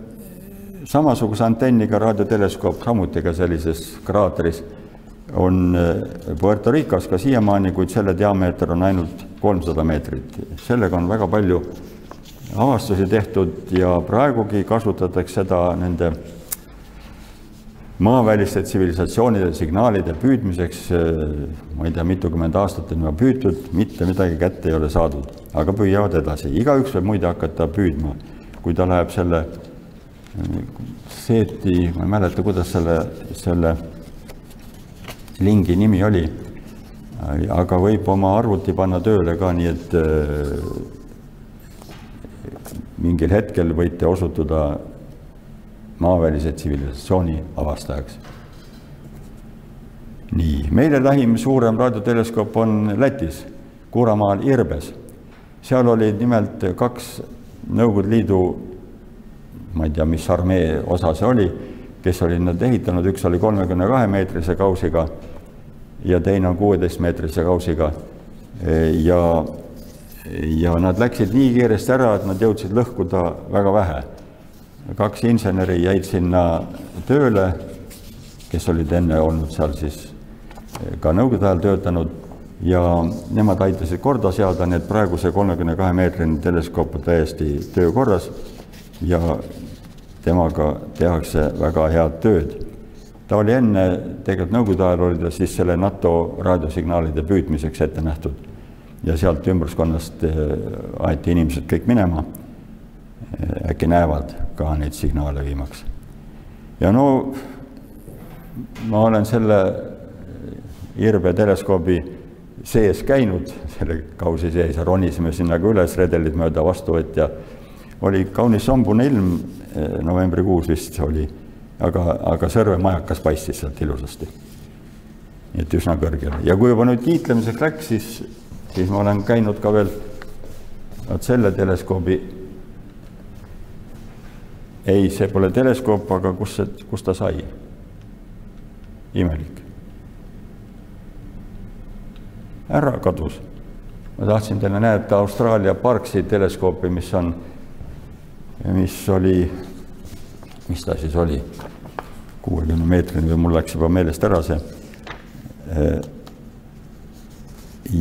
Speaker 1: samasuguse antenniga raadioteleskoop, samuti ka sellises kraatris, on eh, Puerto Ricos ka siiamaani, kuid selle diameeter on ainult kolmsada meetrit. sellega on väga palju avastusi tehtud ja praegugi kasutatakse seda nende maaväliste tsivilisatsioonide signaalide püüdmiseks, eh, ma ei tea, mitukümmend aastat on juba püütud, mitte midagi kätte ei ole saadud, aga püüavad edasi. igaüks võib muide hakata püüdma, kui ta läheb selle Seeti, ma ei mäleta, kuidas selle, selle lingi nimi oli, aga võib oma arvuti panna tööle ka nii, et äh, mingil hetkel võite osutuda maavälise tsivilisatsiooni avastajaks. nii, meile lähim suurem raadioteleskoop on Lätis, Kuramaal Irbes. seal olid nimelt kaks Nõukogude Liidu ma ei tea, mis armee osa see oli, kes olid nad ehitanud, üks oli kolmekümne kahe meetrise kausiga ja teine on kuueteist meetrise kausiga. ja, ja nad läksid nii kiiresti ära, et nad jõudsid lõhkuda väga vähe. kaks inseneri jäid sinna tööle, kes olid enne olnud seal siis ka nõukogude ajal töötanud ja nemad aitasid korda seada, nii et praegu see kolmekümne kahe meetrine teleskoop on täiesti töökorras ja temaga tehakse väga head tööd. ta oli enne, tegelikult Nõukogude ajal oli ta siis selle NATO raadiosignaalide püüdmiseks ette nähtud ja sealt ümbruskonnast eh, aeti inimesed kõik minema. Eh, äkki näevad ka neid signaale viimaks. ja no ma olen selle Irve teleskoobi sees käinud, selle kausi sees ja ronisime sinna ka üles redelid mööda vastuvõtja oli kaunis sombune ilm, eh, novembrikuus vist oli, aga, aga Sõrve majakas paistis sealt ilusasti. et üsna kõrgel ja kui juba nüüd kiitlemiseks läks, siis, siis ma olen käinud ka veel vot selle teleskoobi ei, see pole teleskoop, aga kus see, kus ta sai? imelik. ära kadus. ma tahtsin teile näidata Austraalia Parksi teleskoopi, mis on, mis oli, mis ta siis oli, kuuekümne meetrine või mul läks juba meelest ära see.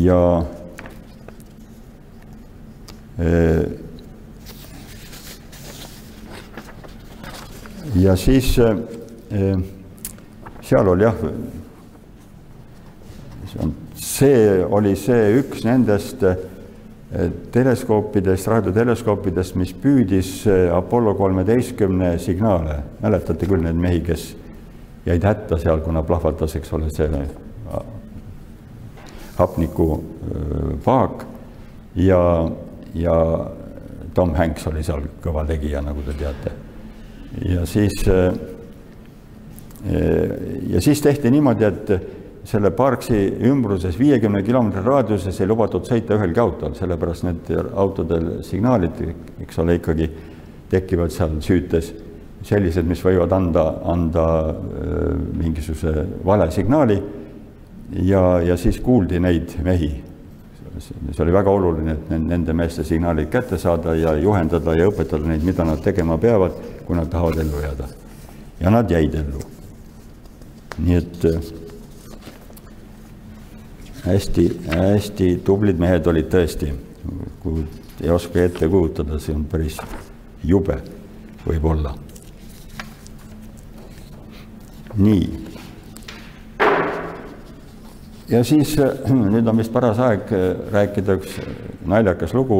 Speaker 1: ja ja siis seal oli jah, see oli see üks nendest teleskoopidest, raadioteleskoopidest, mis püüdis Apollo kolmeteistkümne signaale. mäletate küll neid mehi, kes jäid hätta seal, kuna plahvatas, eks ole, see hapnikupaak ja ja Tom Hanks oli seal kõva tegija, nagu te teate. ja siis, ja siis tehti niimoodi, et selle Parksi ümbruses viiekümne kilomeetri raadiuses ei lubatud sõita ühelgi autol, sellepärast need autodel signaalid, eks ole, ikkagi tekivad seal süütes sellised, mis võivad anda, anda mingisuguse vale signaali. ja, ja siis kuuldi neid mehi see oli väga oluline, et nende meeste signaalid kätte saada ja juhendada ja õpetada neid, mida nad tegema peavad, kui nad tahavad ellu jääda. ja nad jäid ellu. nii et hästi-hästi tublid mehed olid tõesti, ei oska ette kujutada, see on päris jube võib-olla. nii ja siis nüüd on vist paras aeg rääkida üks naljakas lugu.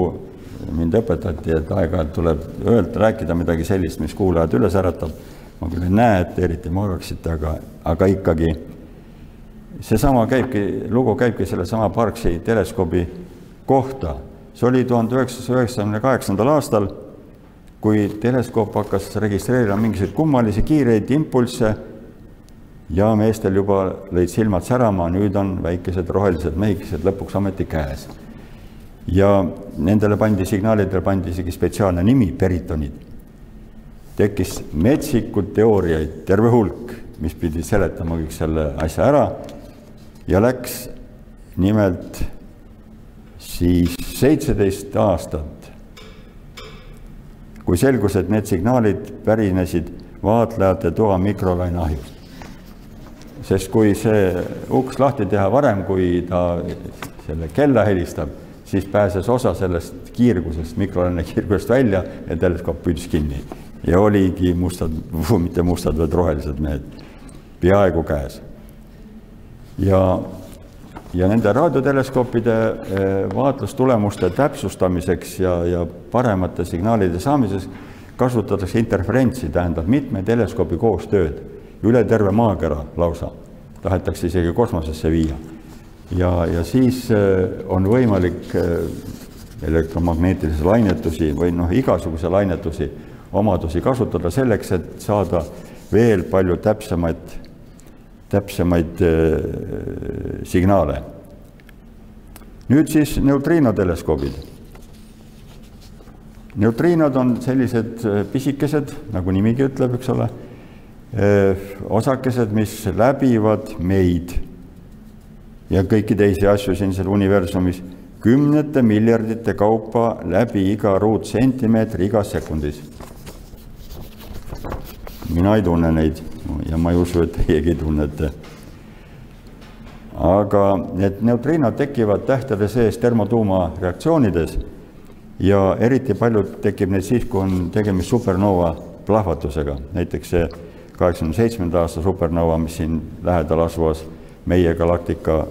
Speaker 1: mind õpetati, et aeg-ajalt tuleb öelda, rääkida midagi sellist, mis kuulajad üles äratab. ma küll ei näe, et eriti magaksite, aga, aga ikkagi seesama käibki, lugu käibki sellesama Parksi teleskoobi kohta. see oli tuhande üheksasaja üheksakümne kaheksandal aastal, kui teleskoop hakkas registreerima mingisuguseid kummalisi kiireid impulsse ja meestel juba lõid silmad särama, nüüd on väikesed rohelised mehikesed lõpuks ometi käes. ja nendele pandi, signaalidele pandi isegi spetsiaalne nimi, peritonid. tekkis metsikud teooriaid, terve hulk, mis pidi seletama kõik selle asja ära ja läks nimelt siis seitseteist aastat, kui selgus, et need signaalid pärinesid vaatlejate toa mikrolaineahjust sest kui see uks lahti teha varem, kui ta selle kella helistab, siis pääses osa sellest kiirgusest, mikrolaine kiirgusest välja ja teleskoop püüdis kinni. ja oligi mustad, mitte mustad, vaid rohelised mehed peaaegu käes. Ja, ja nende raadioteleskoopide eh, vaatlustulemuste täpsustamiseks ja, ja paremate signaalide saamiseks kasutatakse interferentsi, tähendab mitme teleskoobi koostööd üle terve maakera lausa, tahetakse isegi kosmosesse viia. ja, ja siis äh, on võimalik äh, elektromagnetilisi lainetusi või noh, igasuguse lainetusi, omadusi kasutada selleks, et saada veel palju täpsemaid, täpsemaid äh, signaale. nüüd siis neutriinoteleskoobid. neutriinod on sellised pisikesed, nagu nimigi ütleb, eks ole osakesed, mis läbivad meid ja kõiki teisi asju siin seal universumis kümnete miljardite kaupa läbi iga ruutsentimeetri igas sekundis. mina ei tunne neid ja ma ei usu, et teiegi tunnete. aga need neutriinod tekivad tähtede sees termotuumareaktsioonides ja eriti palju tekib neid siis, kui on tegemist supernova plahvatusega, näiteks see kaheksakümne seitsmenda aasta supernova, mis siin lähedal asuvas meie galaktika,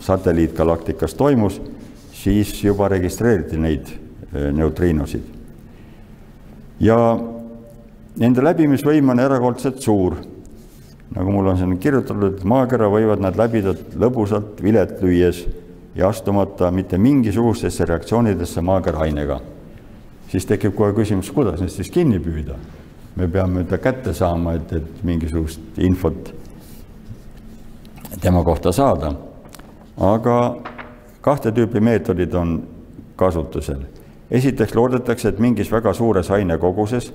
Speaker 1: satelliitgalaktikas toimus, siis juba registreeriti neid eh, neutriinosid. ja nende läbimisvõim on erakordselt suur. nagu mul on siin kirjutatud, maakera võivad nad läbida lõbusalt vilet lüües ja astumata mitte mingisugustesse reaktsioonidesse maakera ainega. siis tekib kohe küsimus, kuidas neist siis kinni püüda me peame ta kätte saama, et, et mingisugust infot tema kohta saada. aga kahte tüüpi meetodid on kasutusel. esiteks loodetakse, et mingis väga suures ainekoguses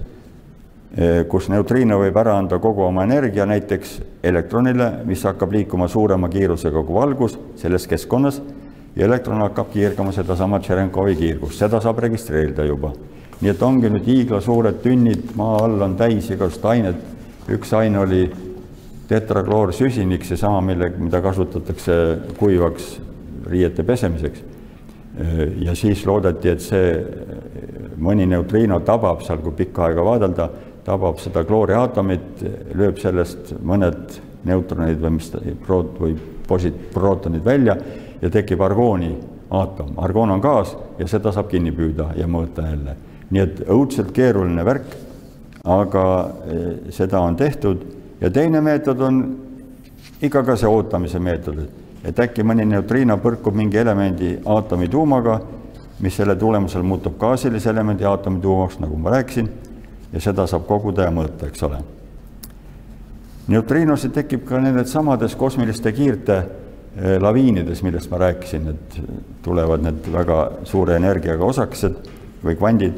Speaker 1: kus neutriino võib ära anda kogu oma energia näiteks elektronile, mis hakkab liikuma suurema kiirusega kui valgus selles keskkonnas ja elektron hakkab kiirgama sedasama Tšerenkovi kiirgust, seda saab registreerida juba. nii et ongi nüüd hiiglasuured tünnid, maa all on täis igasugust ainet, üks aine oli tetrakloorsüsinik, seesama, mille, mida kasutatakse kuivaks riiete pesemiseks. ja siis loodeti, et see mõni neutriino tabab seal, kui pikka aega vaadelda, tabab seda klooriaatomit, lööb sellest mõned neutronid või mis proot- või posit-, prootonid välja ja tekib argooni aatom. argoon on gaas ja seda saab kinni püüda ja mõõta jälle. nii et õudselt keeruline värk, aga eh, seda on tehtud ja teine meetod on ikka ka see ootamise meetod, et äkki mõni neutriino põrkub mingi elemendi aatomi tuumaga, mis selle tulemusel muutub gaasilise elemendi aatomi tuumaks, nagu ma rääkisin, ja seda saab koguda ja mõõta, eks ole. neutriinosid tekib ka nendes samades kosmiliste kiirte Eh, laviinides, millest ma rääkisin, et tulevad need väga suure energiaga osakesed või kvandid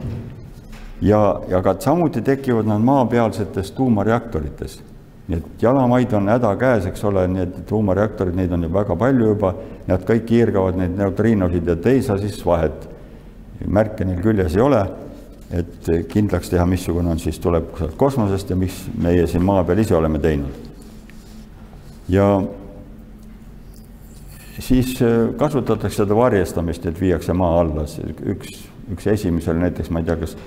Speaker 1: ja, ja ka samuti tekivad nad maapealsetes tuumareaktorites. nii et jalamaid on häda käes, eks ole, et tuumareaktorid, neid on ju väga palju juba, nad kõik kiirgavad neid neutriinosid ja te ei saa siis vahet, märke neil küljes ei ole, et kindlaks teha, missugune on siis, tuleb sealt kosmosest ja mis meie siin maa peal ise oleme teinud. ja siis äh, kasutatakse seda varjestamist, et viiakse maa alla, üks, üks esimesel näiteks, ma ei tea, kas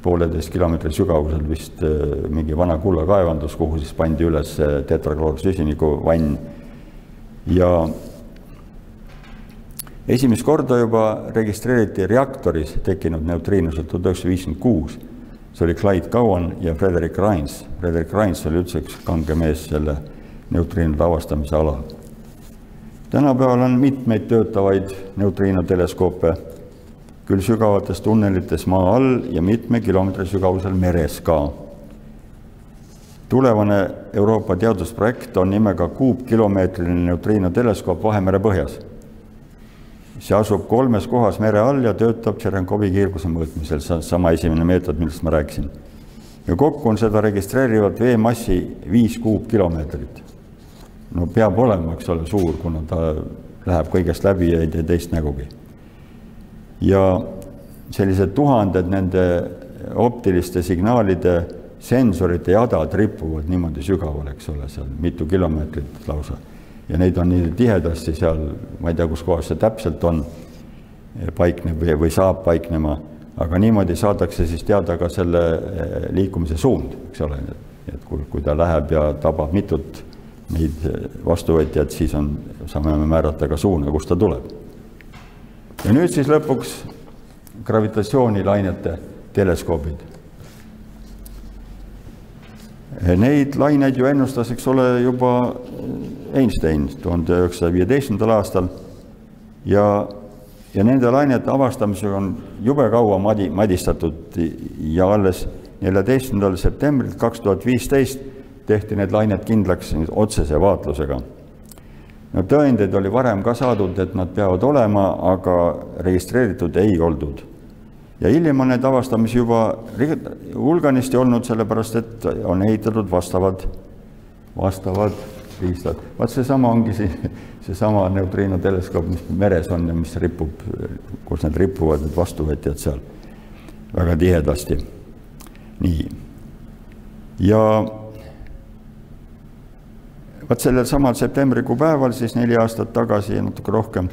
Speaker 1: pooleteist kilomeetri sügavusel vist äh, mingi vana kullakaevandus, kuhu siis pandi üles tetrakloorsüsiniku vann. ja esimest korda juba registreeriti reaktoris tekkinud neutriinosed tuhat üheksasada viiskümmend kuus. see oli Clyde Cowan ja Frederick Rines. Frederick Rines oli üldse üks kange mees selle neutriinode avastamise alal tänapäeval on mitmeid töötavaid neutriinoteleskoope, küll sügavates tunnelites maa all ja mitme kilomeetri sügavusel meres ka. tulevane Euroopa teadusprojekt on nimega kuupkilomeetriline neutriinoteleskoop Vahemere põhjas. See asub kolmes kohas mere all ja töötab Tšerenkovi kiirguse mõõtmisel, see on sama esimene meetod, millest ma rääkisin. ja kokku on seda registreerivat veemassi viis kuupkilomeetrit no peab olema, eks ole, suur, kuna ta läheb kõigest läbi ja ei tee teist nägugi. ja sellised tuhanded nende optiliste signaalide sensorite jadad ripuvad niimoodi sügaval, eks ole, seal mitu kilomeetrit lausa. Ja neid on nii tihedasti seal, ma ei tea, kus kohas see täpselt on, paikneb või, või saab paiknema, aga niimoodi saadakse siis teada ka selle eh, liikumise suund, eks ole, et kui, kui ta läheb ja tabab mitut neid vastuvõtjad, siis on, saame me määrata ka suuna, kust ta tuleb. ja nüüd siis lõpuks gravitatsioonilainete teleskoobid. Neid laineid ju ennustas, eks ole, juba Einstein tuhande üheksasaja viieteistkümnendal aastal ja, ja nende lainete avastamisega on jube kaua madi, madistatud ja alles neljateistkümnendal septembril kaks tuhat viisteist tehti need lained kindlaks otsese vaatlusega. no tõendeid oli varem ka saadud, et nad peavad olema, aga registreeritud ei oldud. Ja hiljem on neid avastamisi juba hulganisti olnud, sellepärast et on ehitatud vastavad, vastavad riistad. vaat seesama ongi see, seesama neutriinoteleskoop, mis meres on ja mis ripub, kus need ripuvad, need vastuvõtjad seal väga tihedasti. nii. ja vaat sellel samal septembrikuu päeval siis neli aastat tagasi ja natuke rohkem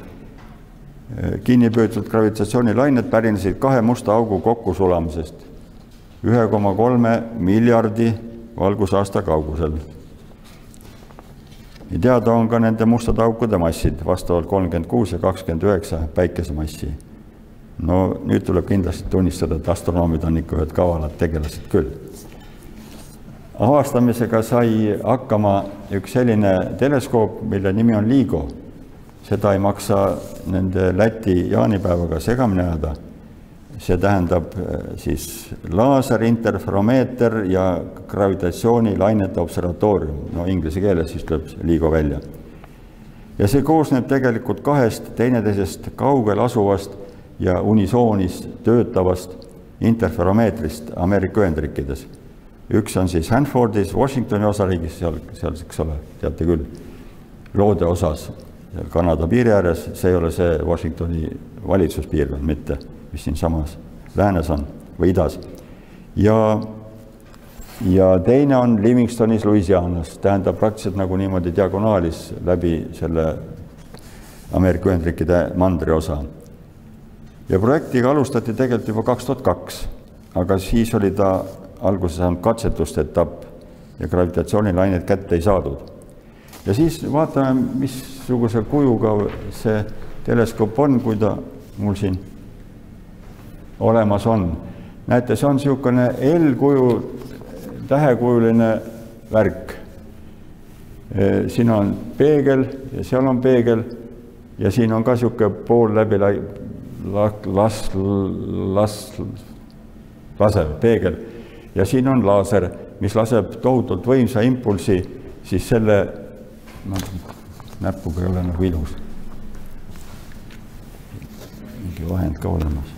Speaker 1: kinni püütud gravitatsioonilained pärinesid kahe musta augu kokkusulamisest ühe koma kolme miljardi valgusaasta kaugusel. ja teada on ka nende mustade aukude massid, vastavalt kolmkümmend kuus ja kakskümmend üheksa päikesemassi. no nüüd tuleb kindlasti tunnistada, et astronoomid on ikka ühed kavalad tegelased küll avastamisega sai hakkama üks selline teleskoop, mille nimi on LIGO. Seda ei maksa nende Läti jaanipäevaga segamini ajada. see tähendab eh, siis laaserinterferomeeter ja gravitatsioonilainete observatoorium, no inglise keeles siis tuleb LIGO välja. ja see koosneb tegelikult kahest teineteisest kaugel asuvast ja unisoonis töötavast interferomeetrist Ameerika Ühendriikides üks on siis Hanfordis, Washingtoni osariigis, seal, seal, eks ole, teate küll, loode osas, Kanada piiri ääres, see ei ole see Washingtoni valitsuspiirkond mitte, mis siinsamas läänes on või idas. ja, ja teine on Livingstonis, Louisianas, tähendab praktiliselt nagu niimoodi diagonaalis läbi selle Ameerika Ühendriikide mandri osa. ja projektiga alustati tegelikult juba kaks tuhat kaks, aga siis oli ta alguse saanud katsetuste etapp ja gravitatsioonilaineid kätte ei saadud. Ja siis vaatame, missuguse kujuga see teleskoop on, kui ta mul siin olemas on. näete, see on niisugune L-kuju, tähekujuline värk. siin on peegel ja seal on peegel ja siin on ka niisugune pool läbi las-, las-, las-, lasev peegel ja siin on laaser, mis laseb tohutult võimsa impulsi, siis selle, noh, näpuga ei ole nagu ilus. mingi vahend ka olemas.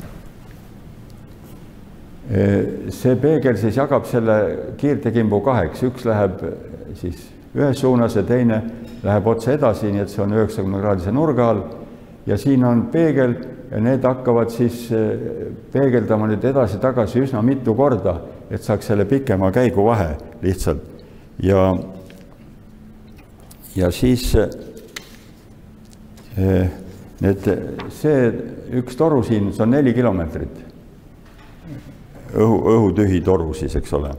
Speaker 1: see peegel siis jagab selle kiirtekimbu kaheks, üks läheb siis ühes suunas ja teine läheb otse edasi, nii et see on üheksakümne kraadise nurga all ja siin on peegel ja need hakkavad siis peegeldama nüüd edasi-tagasi üsna mitu korda et saaks selle pikema käiguvahe lihtsalt ja, ja siis eh, need, see üks toru siin, see on neli kilomeetrit. õhu, õhutühi toru siis, eks ole.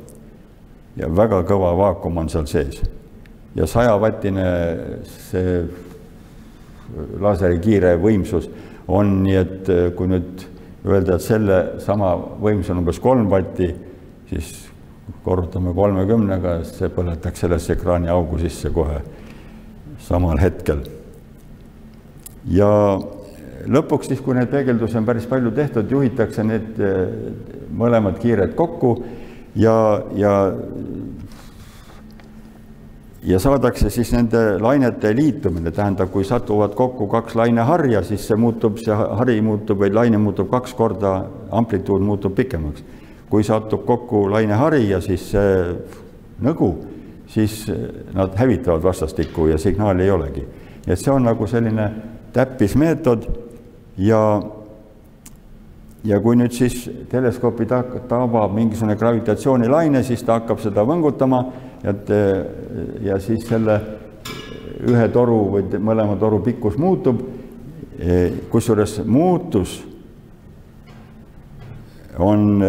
Speaker 1: ja väga kõva vaakum on seal sees. ja sajavatine see laseri kiire võimsus on, nii et eh, kui nüüd öelda, et selle sama võimsus on umbes kolm vatti siis korrutame kolmekümnega, see põletaks sellesse ekraaniaugu sisse kohe samal hetkel. ja lõpuks siis, kui neid peegeldusi on päris palju tehtud, juhitakse need eh, mõlemad kiired kokku ja, ja ja saadakse siis nende lainete liitumine, tähendab, kui satuvad kokku kaks laineharja, siis see muutub, see hari muutub või laine muutub kaks korda, amplituud muutub pikemaks kui satub kokku lainehari ja siis see nõgu, siis nad hävitavad vastastikku ja signaali ei olegi. et see on nagu selline täppismeetod ja ja kui nüüd siis teleskoopi tabab mingisugune gravitatsioonilaine, siis ta hakkab seda võngutama, et ja siis selle ühe toru või mõlema toru pikkus muutub, kusjuures muutus on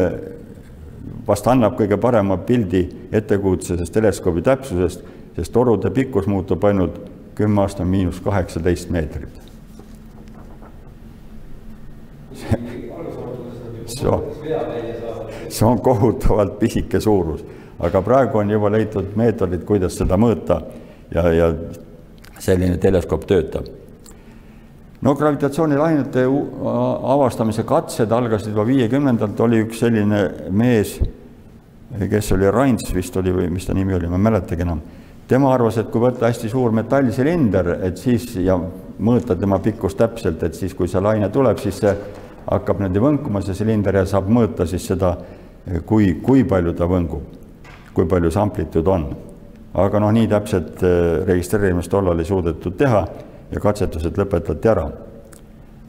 Speaker 1: vast annab kõige parema pildi ettekujutusest teleskoobi täpsusest, sest torude pikkus muutub ainult kümme aasta miinus kaheksateist meetrit. see on, see on kohutavalt pisike suurus, aga praegu on juba leitud meetodid, kuidas seda mõõta ja, ja selline teleskoop töötab no gravitatsioonilainete avastamise katsed algasid juba viiekümnendalt, oli üks selline mees, kes oli Rains vist oli või mis ta nimi oli, ma ei mäletagi enam. tema arvas, et kui võtta hästi suur metallsilinder, et siis ja mõõta tema pikkust täpselt, et siis, kui see laine tuleb, siis see hakkab niimoodi võnkuma, see silinder ja saab mõõta siis seda, kui, kui palju ta võngub, kui palju see amplituud on. aga noh, nii täpset äh, registreerimist tollal ei suudetud teha ja katsetused lõpetati ära.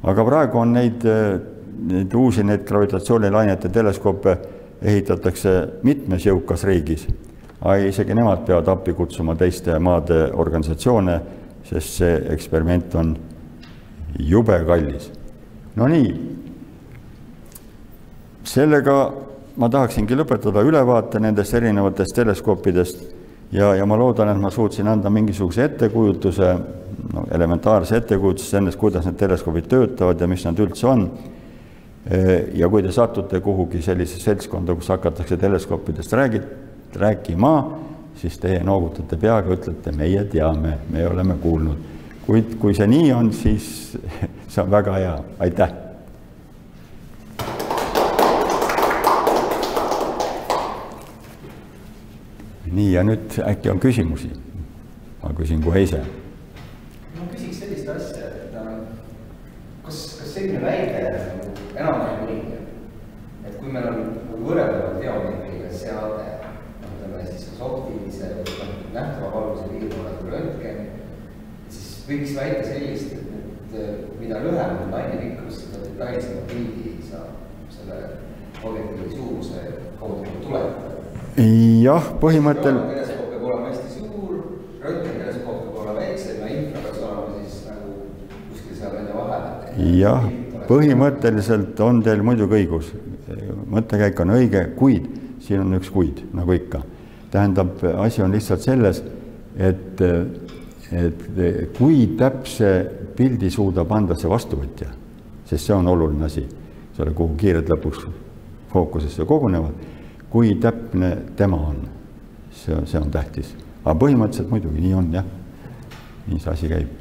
Speaker 1: aga praegu on neid, neid uusi, neid gravitatsioonilainete teleskoope ehitatakse mitmes jõukas riigis. isegi nemad peavad appi kutsuma teiste maade organisatsioone, sest see eksperiment on jube kallis. no nii, sellega ma tahaksingi lõpetada ülevaate nendest erinevatest teleskoopidest ja, ja ma loodan, et ma suutsin anda mingisuguse ettekujutuse, no elementaarse ettekujutuse sellest, kuidas need teleskoobid töötavad ja mis nad üldse on. ja kui te satute kuhugi sellisesse seltskonda, kus hakatakse teleskoopidest räägi-, rääkima, siis teie noogutate peaga, ütlete, meie teame, me oleme kuulnud. kuid kui see nii on, siis see on väga hea, aitäh nii, ja nüüd äkki on küsimusi? ma küsin kohe ise
Speaker 2: sellist asja, et kas, kas selline väide nagu enam-vähem õige, et kui meil on nagu võrreldava teomeetriga seade, nagu ütleme siis kas optilise või nähtava valguse piirkonna kui röntgen, siis võiks väita sellist, et mida lühem on lainepikkus, seda detailsema pildi saab selle objektiivi suuruse kaudu tuletada.
Speaker 1: jah, põhimõttel.
Speaker 2: teleskoop peab olema hästi suur, röntgen teleskoop
Speaker 1: jah, põhimõtteliselt on teil muidugi õigus. mõttekäik on õige, kuid siin on üks kuid, nagu ikka. tähendab, asi on lihtsalt selles, et, et kui täpse pildi suudab anda see vastuvõtja, sest see on oluline asi, ole, kuhu kiired lõpuks fookusesse kogunevad, kui täpne tema on, see, see on tähtis. aga põhimõtteliselt muidugi nii on jah, nii see asi käib.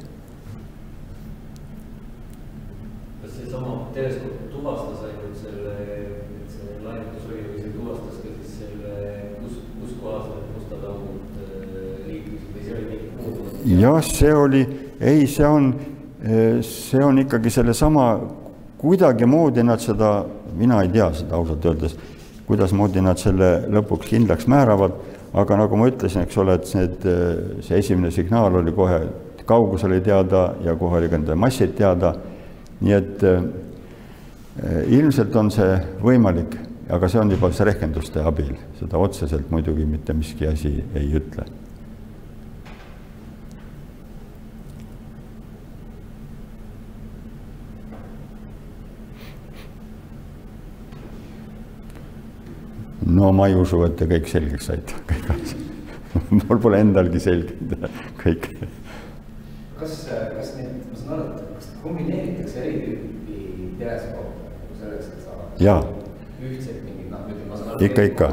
Speaker 3: kas seesama teleskoop tuvastas ainult selle, et see lainetus oli või see tuvastas ka siis selle, kus, kus kohas need mustad augud äh, liikusid või see oli mingi muu?
Speaker 1: jah, see oli, ei, see on, see on ikkagi sellesama, kuidagimoodi nad seda, mina ei tea seda ausalt öeldes, kuidasmoodi nad selle lõpuks kindlaks määravad, aga nagu ma ütlesin, eks ole, et need, see esimene signaal oli kohe, kaugus oli teada ja kohe oli ka nende massid teada, nii et ilmselt on see võimalik, aga see on juba see rehkenduste abil, seda otseselt muidugi mitte miski asi ei ütle. No ma ei usu, et te kõik selgeks saite, kõik asjad. mul pole endalgi selge kõik.
Speaker 2: kas, kas need, ma saan aru, et kas kombineeritakse eri tüüpi teleskoope nagu selleks, et saada
Speaker 1: jaa. Ikka, ikka.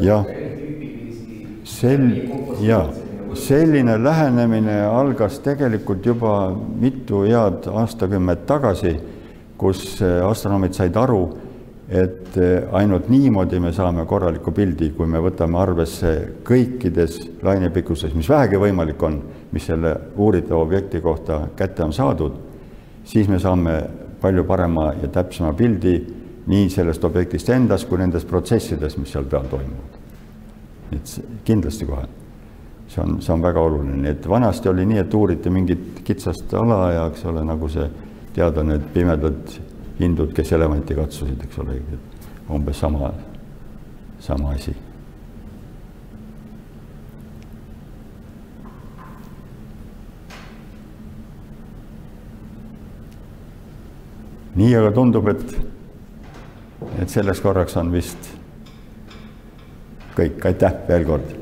Speaker 1: Jah.
Speaker 2: viisi.
Speaker 1: sel-, jaa, selline lähenemine algas tegelikult juba mitu head aastakümmet tagasi, kus astronoomid said aru, et ainult niimoodi me saame korraliku pildi, kui me võtame arvesse kõikides lainepikkustes, mis vähegi võimalik on, mis selle uuritava objekti kohta kätte on saadud, siis me saame palju parema ja täpsema pildi nii sellest objektist endast kui nendest protsessidest, mis seal peal toimuvad. et kindlasti kohe. see on, see on väga oluline, et vanasti oli nii, et uuriti mingit kitsast ala ja eks ole, nagu see teada need pimedad hindud, kes elevanti katsusid, eks ole, umbes sama, sama asi. nii, aga tundub, et, et selleks korraks on vist kõik, aitäh veel kord